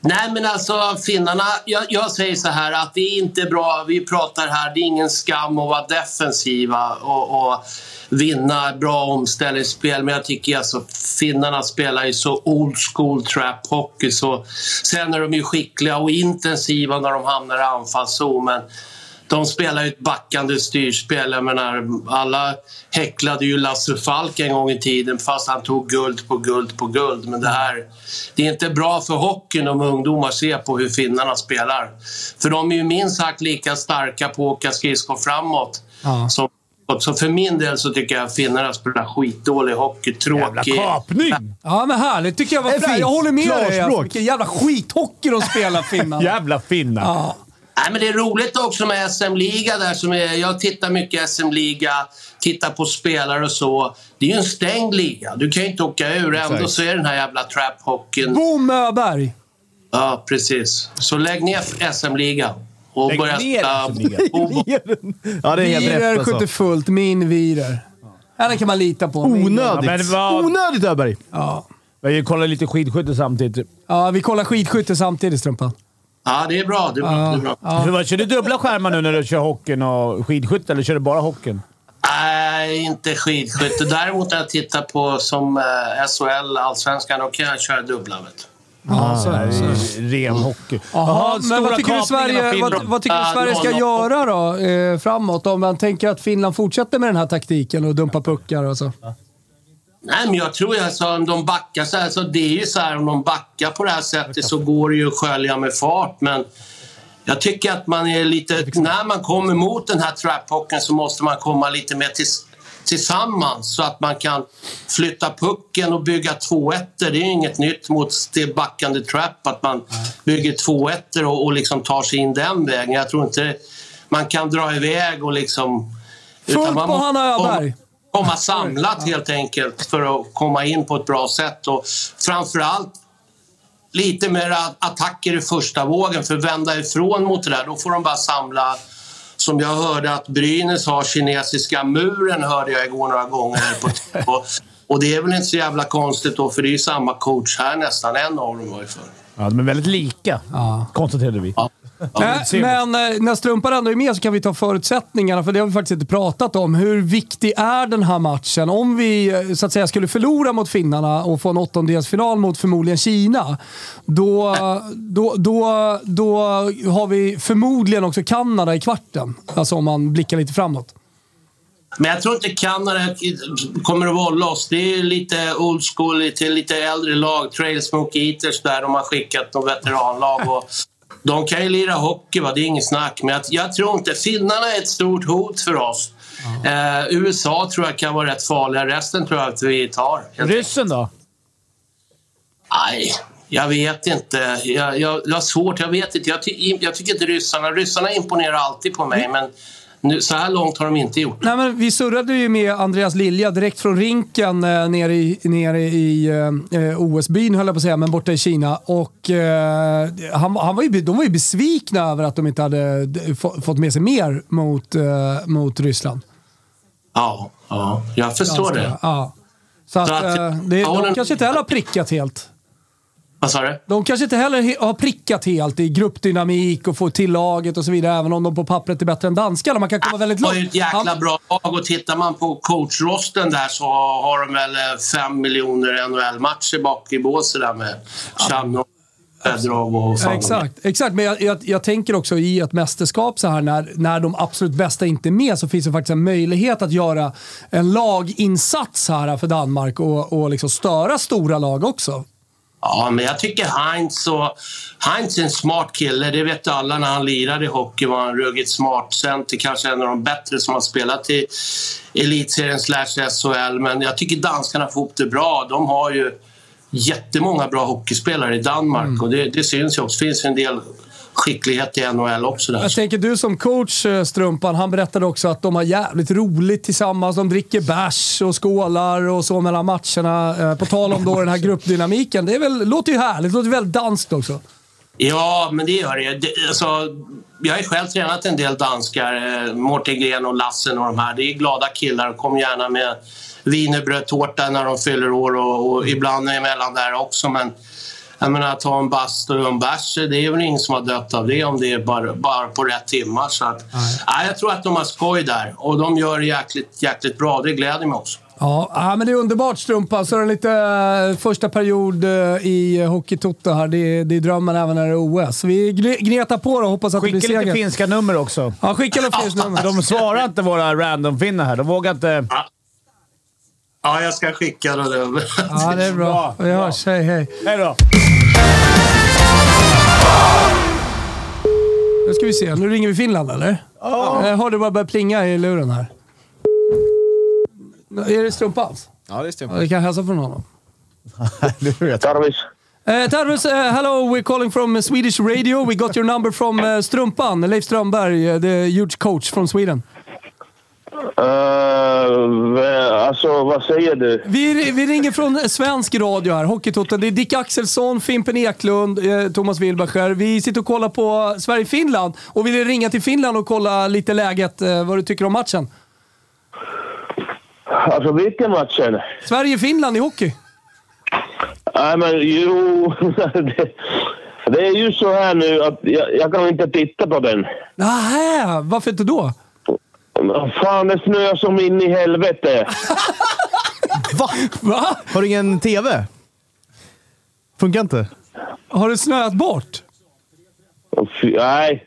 H: Nej, men alltså finnarna. Jag, jag säger så här att det är inte bra. Vi pratar här, det är ingen skam att vara defensiva och, och vinna bra omställningsspel. Men jag tycker alltså finnarna spelar ju så old school trap hockey. Så, sen är de ju skickliga och intensiva när de hamnar i anfallszon. Men de spelar ju ett backande styrspel. Jag menar, alla häcklade ju Lasse Falk en gång i tiden fast han tog guld på guld på guld. Men det här, det är inte bra för hockeyn om ungdomar ser på hur finnarna spelar. För de är ju minst sagt lika starka på att åka skridskor framåt.
A: Ja.
H: Som, så för min del så tycker jag att finnarna spelar skitdålig hockey.
B: Jävla
H: Tråkig.
B: kapning!
A: Ja, men härligt. Tycker jag var
D: fint.
A: Jag håller med dig.
D: Klarspråk.
A: Vilken jävla skithockey de spelar, finnarna.
B: Jävla finnar.
A: Ja.
H: Nej, men det är roligt också med SM-liga. där som är, Jag tittar mycket SM-liga, tittar på spelare och så. Det är ju en stängd liga. Du kan ju inte åka ur. Ändå så är den här jävla trap-hockeyn...
A: Bo Möberg.
H: Ja, precis. Så lägg ner SM-ligan. Och
B: Lägg
H: börja
B: ner SM-ligan.
D: Ja, det är helt
A: Virer
D: rätt
A: skjuter
D: alltså.
A: fullt. Min Virer. Henne kan man lita på.
B: Ja,
D: Onödigt.
B: men vad-
D: Onödigt Öberg.
A: Ja.
B: Vi kollar lite skidskytte samtidigt.
A: ja, vi kollar skidskytte samtidigt, Strumpan.
H: Ja, det är bra. Det är bra. Det är bra.
A: Ja.
B: Hur, kör du dubbla skärmar nu när du kör hockeyn och skidskytte, eller kör du bara hockeyn?
H: Nej, inte skidskytte. Däremot när jag tittar på som eh, SHL, Allsvenskan, då kan jag köra dubbla. Vet
A: så,
B: Nej,
A: så.
B: ren hockey.
A: Men vad tycker, du Sverige, vad, vad tycker du Sverige ska göra då, eh, framåt? Om man tänker att Finland fortsätter med den här taktiken och dumpar puckar och så.
H: Nej, men jag tror alltså om de backar så här, så det är ju så här om de backar på det här sättet så går det ju att skölja med fart. Men jag tycker att man är lite... När man kommer mot den här trap så måste man komma lite mer tills, tillsammans så att man kan flytta pucken och bygga 2 1 Det är inget nytt mot det backande trap att man bygger 2 1 och, och liksom tar sig in den vägen. Jag tror inte man kan dra iväg och liksom...
A: Fullt på Hanna Öberg.
H: Komma samlat helt enkelt för att komma in på ett bra sätt. Och framförallt lite mer attacker i första vågen för att vända ifrån mot det där. Då får de bara samla som jag hörde att Brynäs har kinesiska muren hörde jag igår några gånger på TV. Och det är väl inte så jävla konstigt då, för det är ju samma coach här nästan. En av dem var ju för.
B: Ja, de är väldigt lika,
A: Ja.
B: konstaterade vi.
H: Ja.
A: Nej, men eh, när Strumpan ändå är med så kan vi ta förutsättningarna, för det har vi faktiskt inte pratat om. Hur viktig är den här matchen? Om vi eh, så att säga skulle förlora mot finnarna och få en åttondelsfinal mot förmodligen Kina, då, då, då, då har vi förmodligen också Kanada i kvarten. Alltså om man blickar lite framåt.
H: Men jag tror inte Kanada kommer att vålla oss. Det är lite old school, lite, lite äldre lag. Trail Smoke Eaters där de har skickat något veteranlag. Och de kan ju lira hockey, va? det är inget snack. Men jag, jag tror inte... Finnarna är ett stort hot för oss. Eh, USA tror jag kan vara rätt farliga. Resten tror jag att vi tar.
B: Ryssen då?
H: Nej, jag vet inte. Jag, jag, jag har svårt. Jag vet inte. Jag, ty, jag tycker inte ryssarna... Ryssarna imponerar alltid på mig, men nu, så här långt har de inte gjort.
A: Nej, men vi surrade ju med Andreas Lilja direkt från rinken eh, nere i, nere i eh, OS-byn, höll jag på att säga, men borta i Kina. Och, eh, han, han var ju, de var ju besvikna över att de inte hade få- fått med sig mer mot, eh, mot Ryssland.
H: Ja, ja jag förstår det.
A: Ja. Så att,
H: Så att-
A: eh, det, de kanske inte heller har prickat helt.
H: Vad sa du?
A: De kanske inte heller he- har prickat helt i gruppdynamik och få till laget och så vidare, även om de på pappret är bättre än danskarna. Man kan komma väldigt
H: De har
A: långt.
H: ju ett jäkla
A: Ja.
H: bra lag och tittar man på coachrosten där så har de väl eh, fem miljoner NHL-matcher bak i båset där med och fan
A: Exakt, exakt. men jag, jag, jag tänker också i ett mästerskap så här när, när de absolut bästa inte är med så finns det faktiskt en möjlighet att göra en laginsats här för Danmark och, och liksom störa stora lag också.
H: Ja, men jag tycker Heinz och... Heinz är en smart kille. Det vet alla när han lirade i hockey var han ruggigt smart. Center kanske en av de bättre som har spelat i elitserien slash SHL. Men jag tycker danskarna får ihop det bra. De har ju jättemånga bra hockeyspelare i Danmark och det, det syns ju också. Det finns en del skicklighet i NHL också där.
A: Jag tänker du som coach eh, Strumpan, han berättade också att de har jävligt roligt tillsammans. De dricker bärs och skålar och så mellan matcherna. Eh, På tal om då den här gruppdynamiken. Det är väl, låter ju härligt. Det låter väldigt danskt också.
H: Ja, men det gör det. det alltså, jag har ju själv tränat en del danskar. Eh, Mårten Gren och Lassen och de här. Det är glada killar. De kommer gärna med wienerbrödtårta när de fyller år och, och ibland emellan där också. Men jag menar, att ta en bastu och en bärs, det är väl ingen som har dött av det om det är bara, bara på rätt timmar. Så att, nej, jag tror att de har skoj där och de gör det jäkligt, jäkligt bra. Det gläder mig också.
A: Ja, ja, men det är underbart Strumpan. Så är det lite eh, första period eh, i Hockeytoto här. Det, är- det är drömmen även när det är OS. Vi gnetar på och hoppas att det
B: Skicka
A: blir
B: lite
A: seger.
B: finska nummer också.
A: Ja, skicka lite finns nummer.
B: De svarar inte våra random-finnar här. De vågar inte...
H: Ja, jag ska skicka det över.
A: Ja, det är bra. Vi hörs. Hej, hej.
B: Hej då!
A: Nu ska vi se. Nu ringer vi Finland, eller? Ja. Jag hörde bara börja plinga i luren här. Är det Strumpans?
G: Ja, det stämmer.
A: Ja, vi kan hälsa från honom.
C: Det vet jag.
E: Tarvis.
A: Uh, Tarvus, uh, hello. We're calling from Swedish radio. We got your number from uh, Strumpan, Leif Strömberg, uh, the huge coach from Sweden.
E: Uh, alltså, vad säger du?
A: Vi, vi ringer från svensk radio här, Hockeytoto. Det är Dick Axelsson, Fimpen Eklund, eh, Thomas Wilbacher. Vi sitter och kollar på Sverige-Finland och vill ringa till Finland och kolla lite läget, eh, vad du tycker om matchen.
E: Alltså, vilken matchen?
A: Sverige-Finland i hockey.
E: Nej, men jo... det, det är ju så här nu att jag, jag kan inte titta på den.
A: Nähä, varför inte då?
E: Men Fan, det snöar som in i helvete.
D: Va?
A: Va?
D: Har du ingen TV? Funkar inte?
A: Har det snöat bort?
E: Fy- Nej,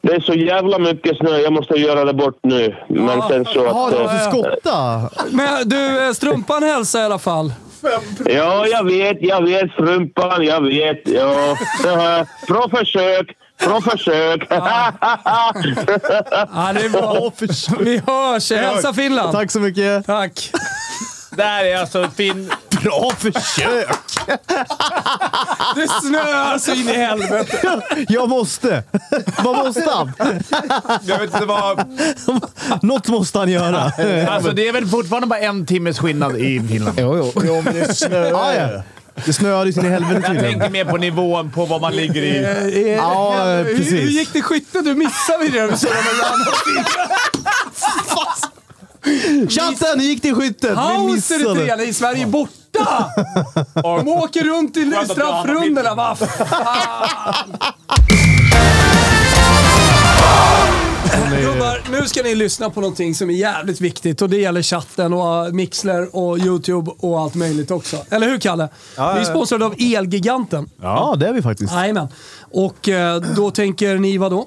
E: det är så jävla mycket snö. Jag måste göra det bort nu. Men sen så att...
D: du
E: eh,
D: måste skotta?
A: Men du, eh, Strumpan hälsar i alla fall.
E: Ja, jag vet, jag vet strumpan, jag vet. Ja, det. Bra försök, bra försök.
A: Ja, det är bra. Vi hörs. Hälsa Finland.
D: Tack så mycket.
A: Tack.
B: Där är alltså fin...
D: Bra försök!
A: Det snöar så in i helvete.
D: Jag måste! Vad måste han?
B: Jag vet inte vad...
D: Något måste han göra.
B: Alltså, det är väl fortfarande bara en timmes skillnad i Finland.
G: Jo, jo.
C: Jo, men det snöar
D: Ja, ja. Det snöade sin i helvete
B: Jag
D: tydligen.
B: tänker mer på nivån på vad man ligger i.
D: Ja,
A: Hur, hur
D: precis.
A: gick det i skytte? Du missade vi det. Såg
D: Chatten, hur gick det i skyttet? Vi
A: Pauser i
D: missade.
A: trean i Sverige är borta! De åker runt i
B: att
A: straffrundorna. Vad fan! Gubbar, nu ska ni lyssna på någonting som är jävligt viktigt och det gäller chatten och uh, Mixler och YouTube och allt möjligt också. Eller hur Kalle? Vi är sponsrade av Elgiganten.
D: Ja, det är vi faktiskt.
A: Jajamän. Och eh, då tänker ni vad då?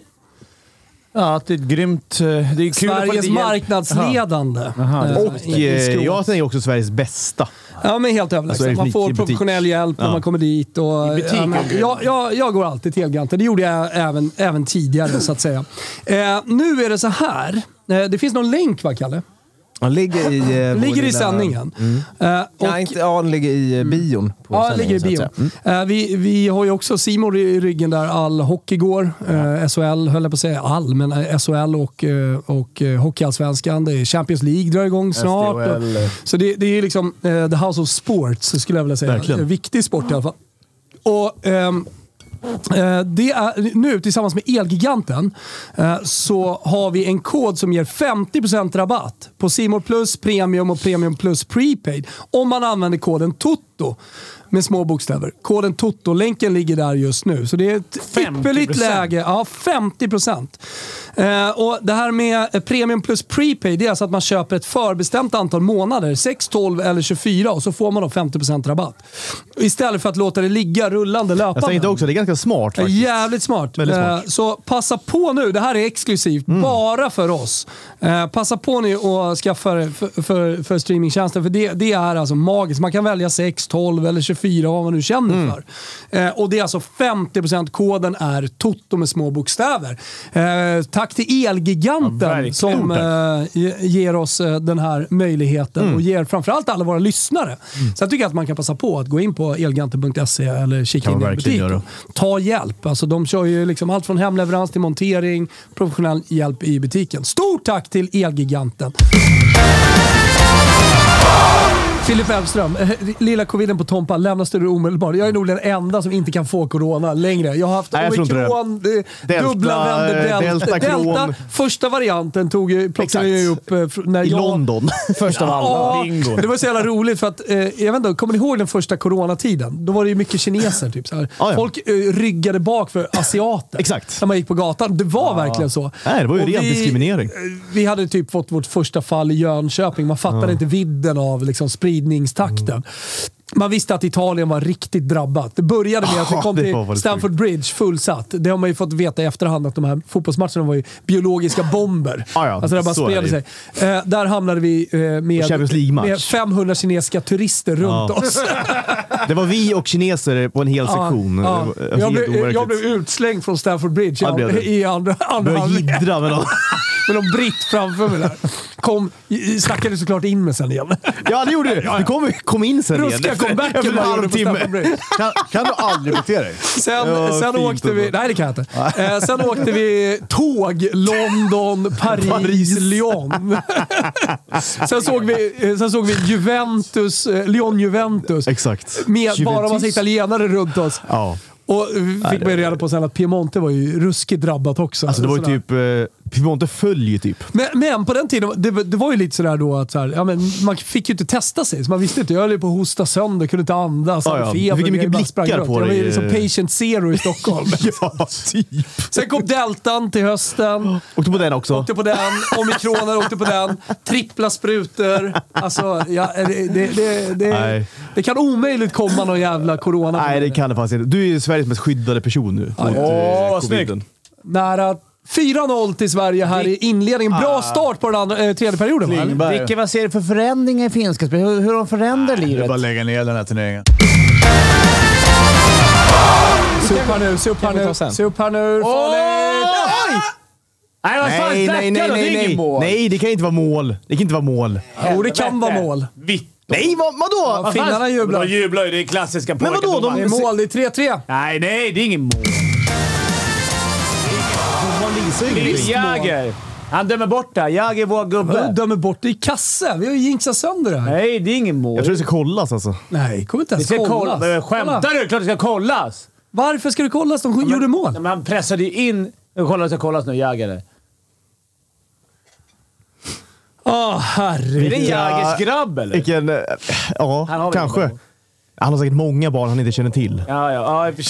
B: Ja, att det är ett grymt... eh, Det är
A: Sveriges marknadsledande. Eh,
D: Och
A: i- i
D: eh, jag tänker också Sveriges bästa.
A: Ja, men helt överlägset.
D: Alltså,
A: man får
D: i
A: professionell hjälp när
D: Ja.
A: man kommer dit. Och,
B: butik
A: ja, men,
B: och
A: jag, jag, jag går alltid till Elgiganten. Det gjorde jag även, även tidigare, så att säga. Eh, nu är det så här. Eh, det finns någon länk, va, Kalle?
G: Han ligger i... Eh,
A: ligger i sändningen. Eh, och,
G: Ja, inte, ja, han ligger i eh, bion. På
A: Ja, ligger i bion.
G: Mm.
A: Eh, vi, vi har ju också Simon i ryggen där all hockey går. Eh, SHL höll jag på att säga all, men SHL och, och Hockeyallsvenskan. Det är Champions League drar igång snart. Och, så det, det är liksom the house of sports skulle jag vilja säga.
D: Verkligen.
A: Viktig sport i alla fall. Och, eh, det är, nu tillsammans med Elgiganten eh, så har vi en kod som ger 50% rabatt på Simor Plus Premium och Premium Plus Prepaid om man använder koden TOTO med små bokstäver. Koden TOTO, länken ligger där just nu. Så det är ett
B: 50%?
A: ypperligt läge. Ja, 50%. Eh, och det här med eh, Premium Plus Prepaid det är alltså att man köper ett förbestämt antal månader, 6, 12 eller 24 och så får man då 50% rabatt. Istället för att låta det ligga rullande löpande.
D: Jag tänkte också, det är ganska smart
A: Ja,
D: faktiskt.
A: Jävligt smart.
D: Smart.
A: Eh, Så passa på nu. Det här är exklusivt bara för oss. Eh, Passa på nu och skaffa det för, för, för streamingtjänsten. För det, det är alltså magiskt. Man kan välja 6, 12 eller 24 vad man nu känner för. Eh, Och det är alltså 50% koden är TOTO med små bokstäver. Eh, Tack till Elgiganten
B: Ja,
A: som eh, ge- ger oss eh, den här möjligheten och ger framförallt alla våra lyssnare. Sen tycker jag att man kan passa på att gå in på elgiganten.se eller kika in i
D: man
A: en
D: verkligen
A: butik.
D: göra.
A: och Ta hjälp. Alltså, de kör ju liksom allt från hemleverans till montering, professionell hjälp i butiken. Stort tack till Elgiganten! Filip Elfström, eh, lilla coviden på Tompa lämnar studion omedelbart. Jag är nog den enda som inte kan få corona längre. Jag har haft
D: Nej,
A: omikron.
D: Delta,
A: dubbla vänder,
D: eh,
A: delta.
D: delta, kron.
A: delta. Första varianten tog, plockade
D: Exakt.
A: jag upp eh, när
D: I
A: jag...
D: London.
G: Först av alla.
A: Ja, det var så jävla roligt för att, jag vet inte, kommer ni ihåg den första coronatiden? Då var det ju mycket kineser. Typ, så här.
D: Ja, ja.
A: Folk ryggade bak för asiater.
D: Exakt.
A: När man gick på gatan. Det var verkligen så.
D: Nej, det var ju
A: Och
D: ren
A: vi-
D: diskriminering.
A: Vi hade typ fått vårt första fall i Jönköping. Man fattade inte vidden av liksom, spridningstakten. Man visste att Italien var riktigt drabbat. Det började med att vi kom till Stamford Bridge fullsatt. Det har man ju fått veta i efterhand att de här fotbollsmatcherna var ju biologiska bomber.
D: Ja, ja,
A: alltså där bara
D: det
A: sig. Eh, där hamnade vi eh, med, med 500 kinesiska turister runt
D: Ja.
A: oss.
D: Det var vi och kineser på en hel sektion.
A: Ja. Jag, blev, jag blev utslängd från Stamford Bridge i andra, andra
D: Började
A: halvlek.
D: jiddra med någon.
A: med någon britt framför mig där. Kom, snackade såklart in mig sen igen.
D: Ja, det gjorde du. Du kom, kom in sen igen.
A: Ruska comebacken
D: efter en halvtimme.
C: Kan, kan du aldrig bete dig?
A: Sen, sen åkte vi... Nej, det kan jag inte. Eh, sen åkte vi tåg London, Paris,
D: Paris.
A: Lyon. sen, såg vi, eh, sen såg vi Juventus, eh, Lyon-Juventus.
D: Exakt.
A: Med bara
D: Juventus.
A: massa italienare runt oss.
D: Ja.
A: Och fick man ju reda på sen att Piemonte var ju ruskigt drabbat också.
D: Alltså det var ju typ... Piemonte föll ju typ.
A: Men, men på den tiden, det, var- det var ju lite sådär då att så här, ja, men man fick ju inte testa sig. Så man visste inte. Jag höll ju på att hosta sönder, kunde inte andas,
D: Ja,
A: hade
D: ja.
A: feber.
D: Du fick mycket blickar på
A: Jag var ju
D: dig,
A: liksom
D: eh.
A: patient zero i Stockholm.
D: Ja, typ.
A: Sen kom deltan till hösten.
D: Åkte på den också.
A: Åkte på den. Omikroner åkte på den. Trippla sprutor. Alltså, ja, det, det, det, det,
D: Nej.
A: det kan omöjligt komma någon jävla corona.
D: Nej, det kan det faktiskt inte. Du är ju Sveriges mest skyddade person nu. eh,
B: Åh, vad
D: coviden.
A: Nära 4-0 till Sverige här i inledningen. Bra start på den andra, eh, tredje perioden va?
C: Klingberg.
B: Vilka, vad ser du för förändringar i finska spelet? Hur, hur de förändrar
C: Det är
B: livet?
C: bara att lägga ner den här turneringen.
A: Se upp här nu, se upp här
G: vi ta
A: nu.
G: sen.
A: Se upp här nu. Farligt!
B: Nej, vad fan
D: Nej, nej, nej, nej, nej.
B: mål.
D: Nej, det kan inte vara mål. Det kan inte vara mål.
A: Jo, det kan vara mål.
B: Vitt.
D: Nej, vad, vadå?
A: Ja, finnarna jublar.
B: De jublar ju. Det är klassiska
D: Men vadå,
B: pojkar.
D: de-
A: Det är mål. Det är 3-3.
B: Nej, nej, det är ingen mål. Det är. Jagger. Han dömer bort det. Jagger är vår
A: Jag
B: gubbe.
A: dömer bort det i kasse. Vi har ju jinxat sönder det här.
B: Nej, det är ingen mål.
D: Jag tror det ska kollas alltså.
A: Nej, kommer inte
B: det
A: ens
B: ska
A: kollas.
B: kollas. Men Skämtar
A: Kolla.
B: du? Klart det ska kollas!
A: Varför ska det kollas? De gjorde mål.
B: Men han pressade ju in... Kolla, det ska kollas nu. Jagger.
A: Åh,
B: Är
A: herregud.
B: det Jaggers grabb eller?
D: Vilken... eh, Ja,
B: Han har väl
D: kanske.
B: ingen
D: Han har säkert många barn han inte känner till.
B: Ja, ja. ja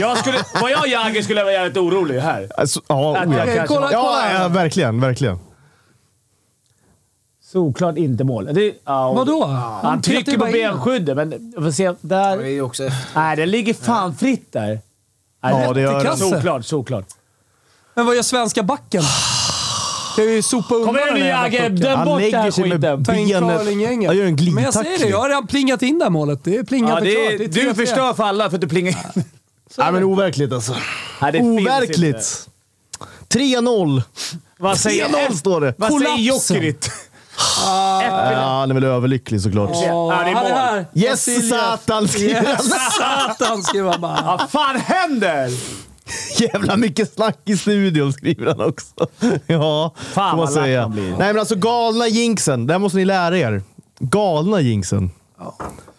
B: jag skulle, var jag Jagger skulle jag vara jävligt orolig här.
D: Alltså, ja,
B: Att
D: oh,
B: jag
D: ja.
A: kolla, kolla.
D: Ja, ja, verkligen. Verkligen.
B: Såklart inte mål. Det, ja,
A: Vadå?
B: Han
A: petade
B: trycker på
A: den.
B: benskyddet, men jag får se. Där.
G: Det är också.
B: Nej, det ligger fan fritt där. Nej,
D: Ja, det gör.
A: Kasse.
B: Såklart, såklart.
A: Men vad gör svenska backen? Ska ju sopa undan
B: Kom igen nu
A: pucken.
B: Döm
D: Han
B: bort den
D: lägger
B: här
D: sig med
B: skiten.
A: Ta in
D: benet.
A: curlinggänget.
D: Jag gör en
A: Men jag säger det,
D: glidtackling.
A: jag har redan plingat in det här målet. Det är plingat
B: Ja,
A: och
B: det
A: klart.
B: är,
A: Det är
B: du
A: 3-3.
B: förstör för alla för att du plingar in.
D: Nej, men overkligt alltså.
B: Nej.
D: Overkligt. 3-0.
B: Vad säger,
D: 3-0 står det.
B: vad säger. Jokerit?
D: Ja, han är väl överlycklig såklart.
A: Ja,
B: Ja, det är mål.
A: här.
D: Yes, satan! skriver han.
A: Yes, satan skriver han bara.
B: Vad fan händer?
D: Jävla mycket snack i studion skriver han också. Ja,
B: Fan,
D: får man
B: vad lack
D: säga.
B: han blir.
D: Nej men alltså galna jinxen. Det här måste ni lära er. Galna jinxen.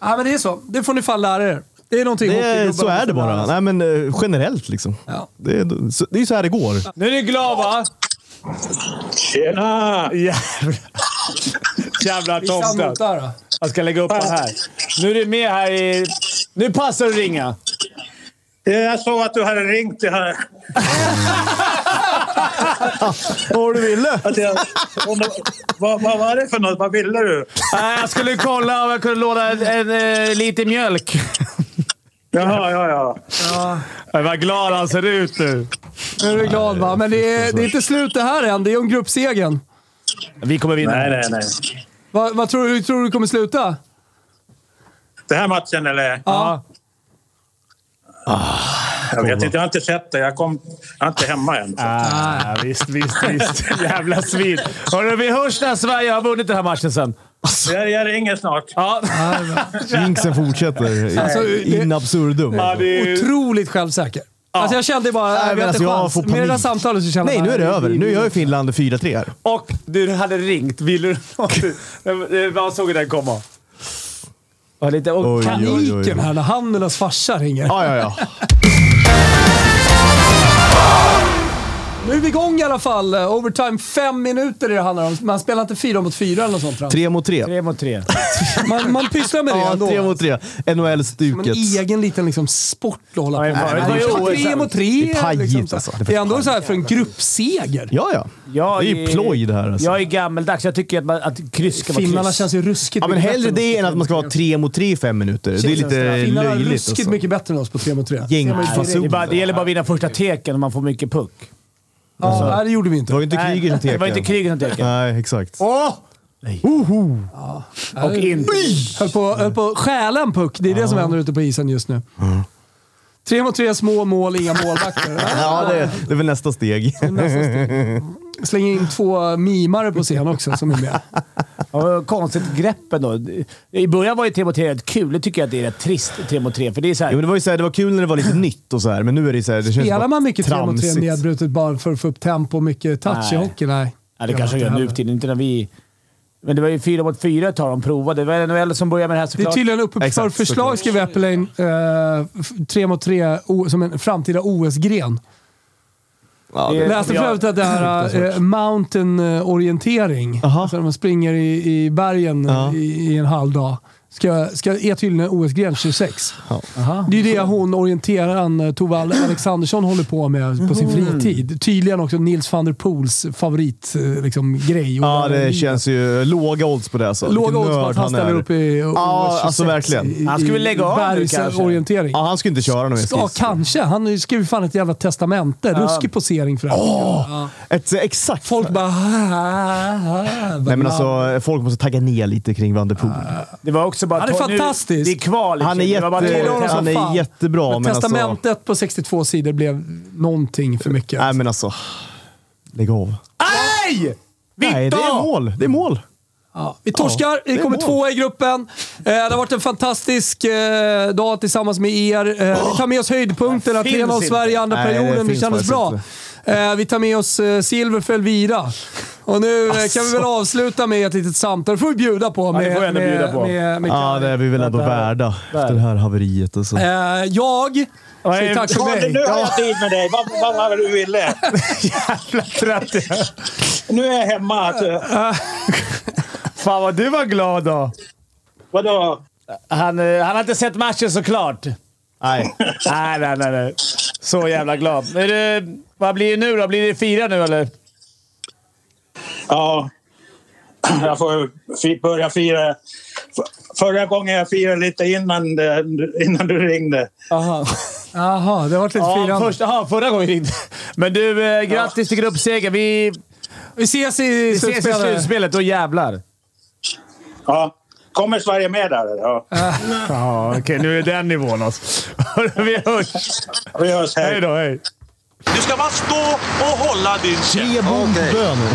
A: Ja, men det är så. Det får ni fan lära er. Det är någonting
D: Det är, så är det
A: lära
D: bara. Nej men eh, generellt liksom.
A: Ja.
D: Det är, så- det är så här det går.
B: Nu är ni glada va?
I: Tjena!
B: Jävla, Jävla tomten. Jag ska lägga upp den här. Nu är du med här i... Nu passar det att ringa.
I: Jag såg att du hade ringt. Det här.
D: Vad du ville?
I: Jag, vad, vad var det för något? Vad ville du?
B: Nej, Jag skulle kolla om jag kunde låna en, en, eh, lite mjölk.
I: Jaha, ja, ja.
B: Jag var glad han ser ut nu.
A: Nu är du glad va? Men det är, det är inte slut det här än. Det är om gruppsegen.
B: Vi kommer vinna.
I: Nej, nej, nej.
A: Vad, vad tror du? Hur tror du det kommer sluta?
I: Den här matchen, eller?
A: Ja.
I: Jag vet inte. Jag har inte sett det. Jag, kom, jag är inte hemma än.
B: Ah, visst, visst, visst. Jävla svin. Hörru, vi hörs när Sverige har vunnit den här matchen sen.
I: Jag, jag ringer snart.
B: Ja.
D: Jinxen fortsätter
A: Alltså,
D: in absurdum.
B: Ja, det är...
A: Otroligt självklivsäker. Alltså jag kände bara,
D: Nej,
A: vi har
D: alltså,
A: inte
D: jag
A: chans.
D: får
A: Med det där samtalet så kände
D: Nej,
A: jag
D: nu är det över. Nu gör ju Finland 4-3 här.
B: Och du hade ringt. Vill du Vad såg den komma? Ja, lite, och
D: Oj,
B: kan,
D: oj, oj.
A: Paniken här när han och hans farsa ringer.
D: Ja, ja, ja.
A: Nu är vi igång i alla fall. Overtime, fem minuter är det handlar om. Man spelar inte fyra mot fyra eller något sånt.
D: Tre mot tre.
B: tre mot tre.
A: Man, man pysslar med det
D: Ja,
A: ändå.
D: tre mot tre.
A: Som en
D: NHL-stuket.
A: egen liten liksom, sport att hålla på
B: det
A: med.
B: ju
A: är tre mot tre.
D: Det är pajigt,
A: liksom, så.
D: alltså. Det är
A: ändå så här för en gruppseger.
D: Ja, ja.
B: Jag
D: Det är ju ploj det här. Alltså.
B: Jag är gammeldags. Jag tycker att, man, att kryss ska vara
A: Finnarna
B: kryss.
A: känns ju ruskigt
D: Ja, men hellre det
A: än
D: att man ska vara tre mot tre i fem minuter. Det är lite
A: Finnarna är
D: löjligt.
A: ruskigt
D: Alltså.
A: mycket bättre än oss på tre mot tre.
D: Gäng-
A: Ser man ju
B: Nej,
A: direkt.
B: det, är bara, det gäller bara att vinna första teken och man får mycket puck.
A: Ja, nej, det gjorde vi inte.
D: Det var ju inte
B: Nej,
D: kriget som
B: Det var inte
D: tekade.
B: kriget som teken.
D: Nej, exakt.
B: Åh! Och inte...
A: Höll på, höll på att stjäla en puck. Det är det som händer ute på isen just nu. Tre mot tre, små mål, inga målvakter.
D: Ja, det, det är väl nästa steg.
A: Nästa steg. Slänger in två mimare på scen också som är med.
B: Ja, konstigt grepp ändå. I början var ju 3 mot 3 rätt kul. Nu tycker jag att det är rätt trist 3 mot 3. För det är så här,
D: Jo, men det, var ju så här, det var kul när det var lite nytt och så här, men nu är det så här, det känns
A: Spelar man mycket tre mot tre
D: tramsigt.
A: nedbrutet bara för att få upp tempo och mycket touch i
B: Nej.
A: hockey? Nej.
B: ja, det kanske de gör nu för tiden. Inte när vi... Men det var ju 4 mot 4 ett tag de provade. Det var NHL som började med det här
A: Det är
B: såklart.
A: tydligen uppe för
D: Exakt,
A: förslag,
D: såklart.
A: skriver Eppelin. Eh, tre mot tre o- som en framtida OS-gren.
D: Ja,
B: Det-
A: läste för övrigt att det här eh, mountain-orientering,
D: Aha.
A: alltså när man springer i, i bergen
D: Ja.
A: i, i en halv dag, ska, ska, är tydligen en OS-gren 26. Det är ju det hon, orienteraren eh, Tove Ale- Alexandersson håller på med på sin fritid. Tydligen också Nils van der Poels favoritgrej. Liksom, grej.
D: ja, det känns ju låga odds på det. Alltså.
A: Låga odds på att han ställer
D: är.
A: upp i OS
D: Ja,
A: 26
D: alltså verkligen.
A: i-
B: Han skulle
A: i-
B: väl lägga av nu kanske?
A: bergsorientering.
D: Ja, han skulle inte köra någon mer
A: Ja, kanske. Han skrev fan ett jävla testamente. Ruskig posering för det här. Ja.
D: Ett, eh, exakt.
A: Folk bara...
D: Nej, men alltså, folk måste tagga ner lite kring Van der Poel.
B: Det var också bara...
A: Han är
B: to- nu-
A: fantastisk.
B: Det är kval. liksom.
D: Han är
B: Det bara
D: jätte-
A: honom som
D: han är jättebra,
A: Men
D: men alltså-
A: testamentet på 62 sidor blev någonting för mycket.
D: Nej, men alltså. Lägg av.
B: Nej!
D: Nej, det är mål. Det är mål.
A: Ja, vi torskar. vi kommer tvåa i gruppen. Eh, det har varit en fantastisk eh, dag tillsammans med er. Eh, vi tar med oss höjdpunkterna.
B: Finns
A: 3-0
B: inte.
A: Sverige i andra
D: Nej, det
A: perioden. Det,
D: finns
A: kändes bra.
D: inte.
A: Eh, vi tar med oss eh, silver för Elvira. Och nu eh, kan vi väl avsluta med ett litet samtal. Det får vi bjuda på. Med,
B: det får ändå
A: med,
B: bjuda på.
A: Med, med,
D: Ja, det är vi väl ändå värda efter det här haveriet. Alltså.
A: Eh, jag säger tack för
I: Ja,
A: mig.
I: nu har jag tid med dig. Vad, var det du ville?
B: Jävla trött jag.
I: Nu är jag hemma. Alltså.
B: Fan vad du var glad då.
I: Vadå?
B: Han, eh, han har inte sett matchen såklart.
D: Nej.
B: nej, nej, nej, nej. Så jävla glad. Är det, vad blir det nu då? Blir det fyra nu eller?
I: Ja, jag får börja fira. Förra gången jag firade lite innan, innan du ringde.
B: Aha.
A: Jaha, det varit lite
B: Ja,
A: firande.
B: först, aha, förra gången ringde. Men du, eh, grattis till gruppseger. Vi,
A: Vi ses i
B: vi ses i
A: slutspelet.
B: Då jävlar.
I: Ja. Kommer Sverige med där? Ja.
B: Ja, okej. nu är det den nivån alltså. Vi hörs.
I: Vi hörs. Hej.
B: Hej då, hej.
J: Du ska bara stå och hålla din käft.
D: Tre bondbönor.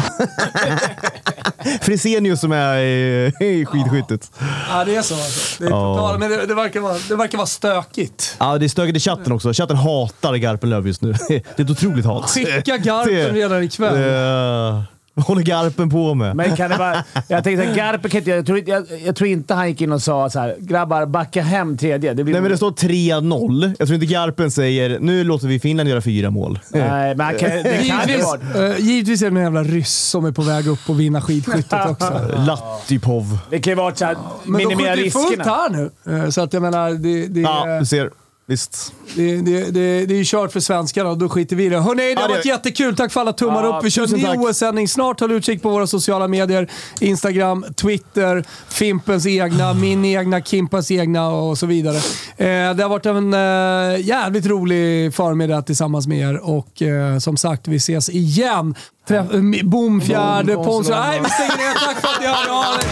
D: Frisenius som är i, i skidskyttet.
A: Ja, det är så alltså. Det, är
D: Ja.
A: totalt, men det, det, verkar vara, det verkar vara stökigt.
D: Ja, det är stökigt i chatten också. Chatten hatar Garpenlöv just nu. Det är ett otroligt hat.
A: Skicka Garpen
D: Det-
A: redan ikväll.
D: Det, vad håller Garpen på med?
B: Men kan det vara... Jag tänkte att Garpen kan inte... Jag tror, inte- jag, jag tror inte han gick in och sa så här: “Grabbar, backa hem tredje”. Det blir
D: Nej, men det står 3-0. Jag tror inte Garpen säger nu låter vi Finland göra fyra mål.
B: Nej, men kan, det kan ju
A: Givetvis,
B: vara...
A: eh, givetvis är det en jävla ryss som är på väg upp och vinna skidskyttet också.
D: Lattipov.
B: Det kan ju vara så här,
A: Men de
B: minimera
A: skjuter ju fullt
B: riskerna.
A: här nu. Eh, Så att jag menar, det, det,
D: Ja, du ser. Visst.
A: det, det, det, det är ju kört för svenskarna och då skiter vi i det. Hörrni, det har varit jättekul. Tack för alla tummar
B: Ja,
A: upp. Vi kör
D: tusen
A: ny. OS-sändning snart. Håll utkik på våra sociala medier. Instagram, Twitter, Fimpens egna, min egna, Kimpens egna och så vidare. Eh, det har varit en eh, jävligt rolig förmiddag tillsammans med er och eh, som sagt, vi ses igen. Träff, Bomfjärde,
D: Bom,
A: Pontus... Nej, vi stänger ner. Tack för att ni hörde av er.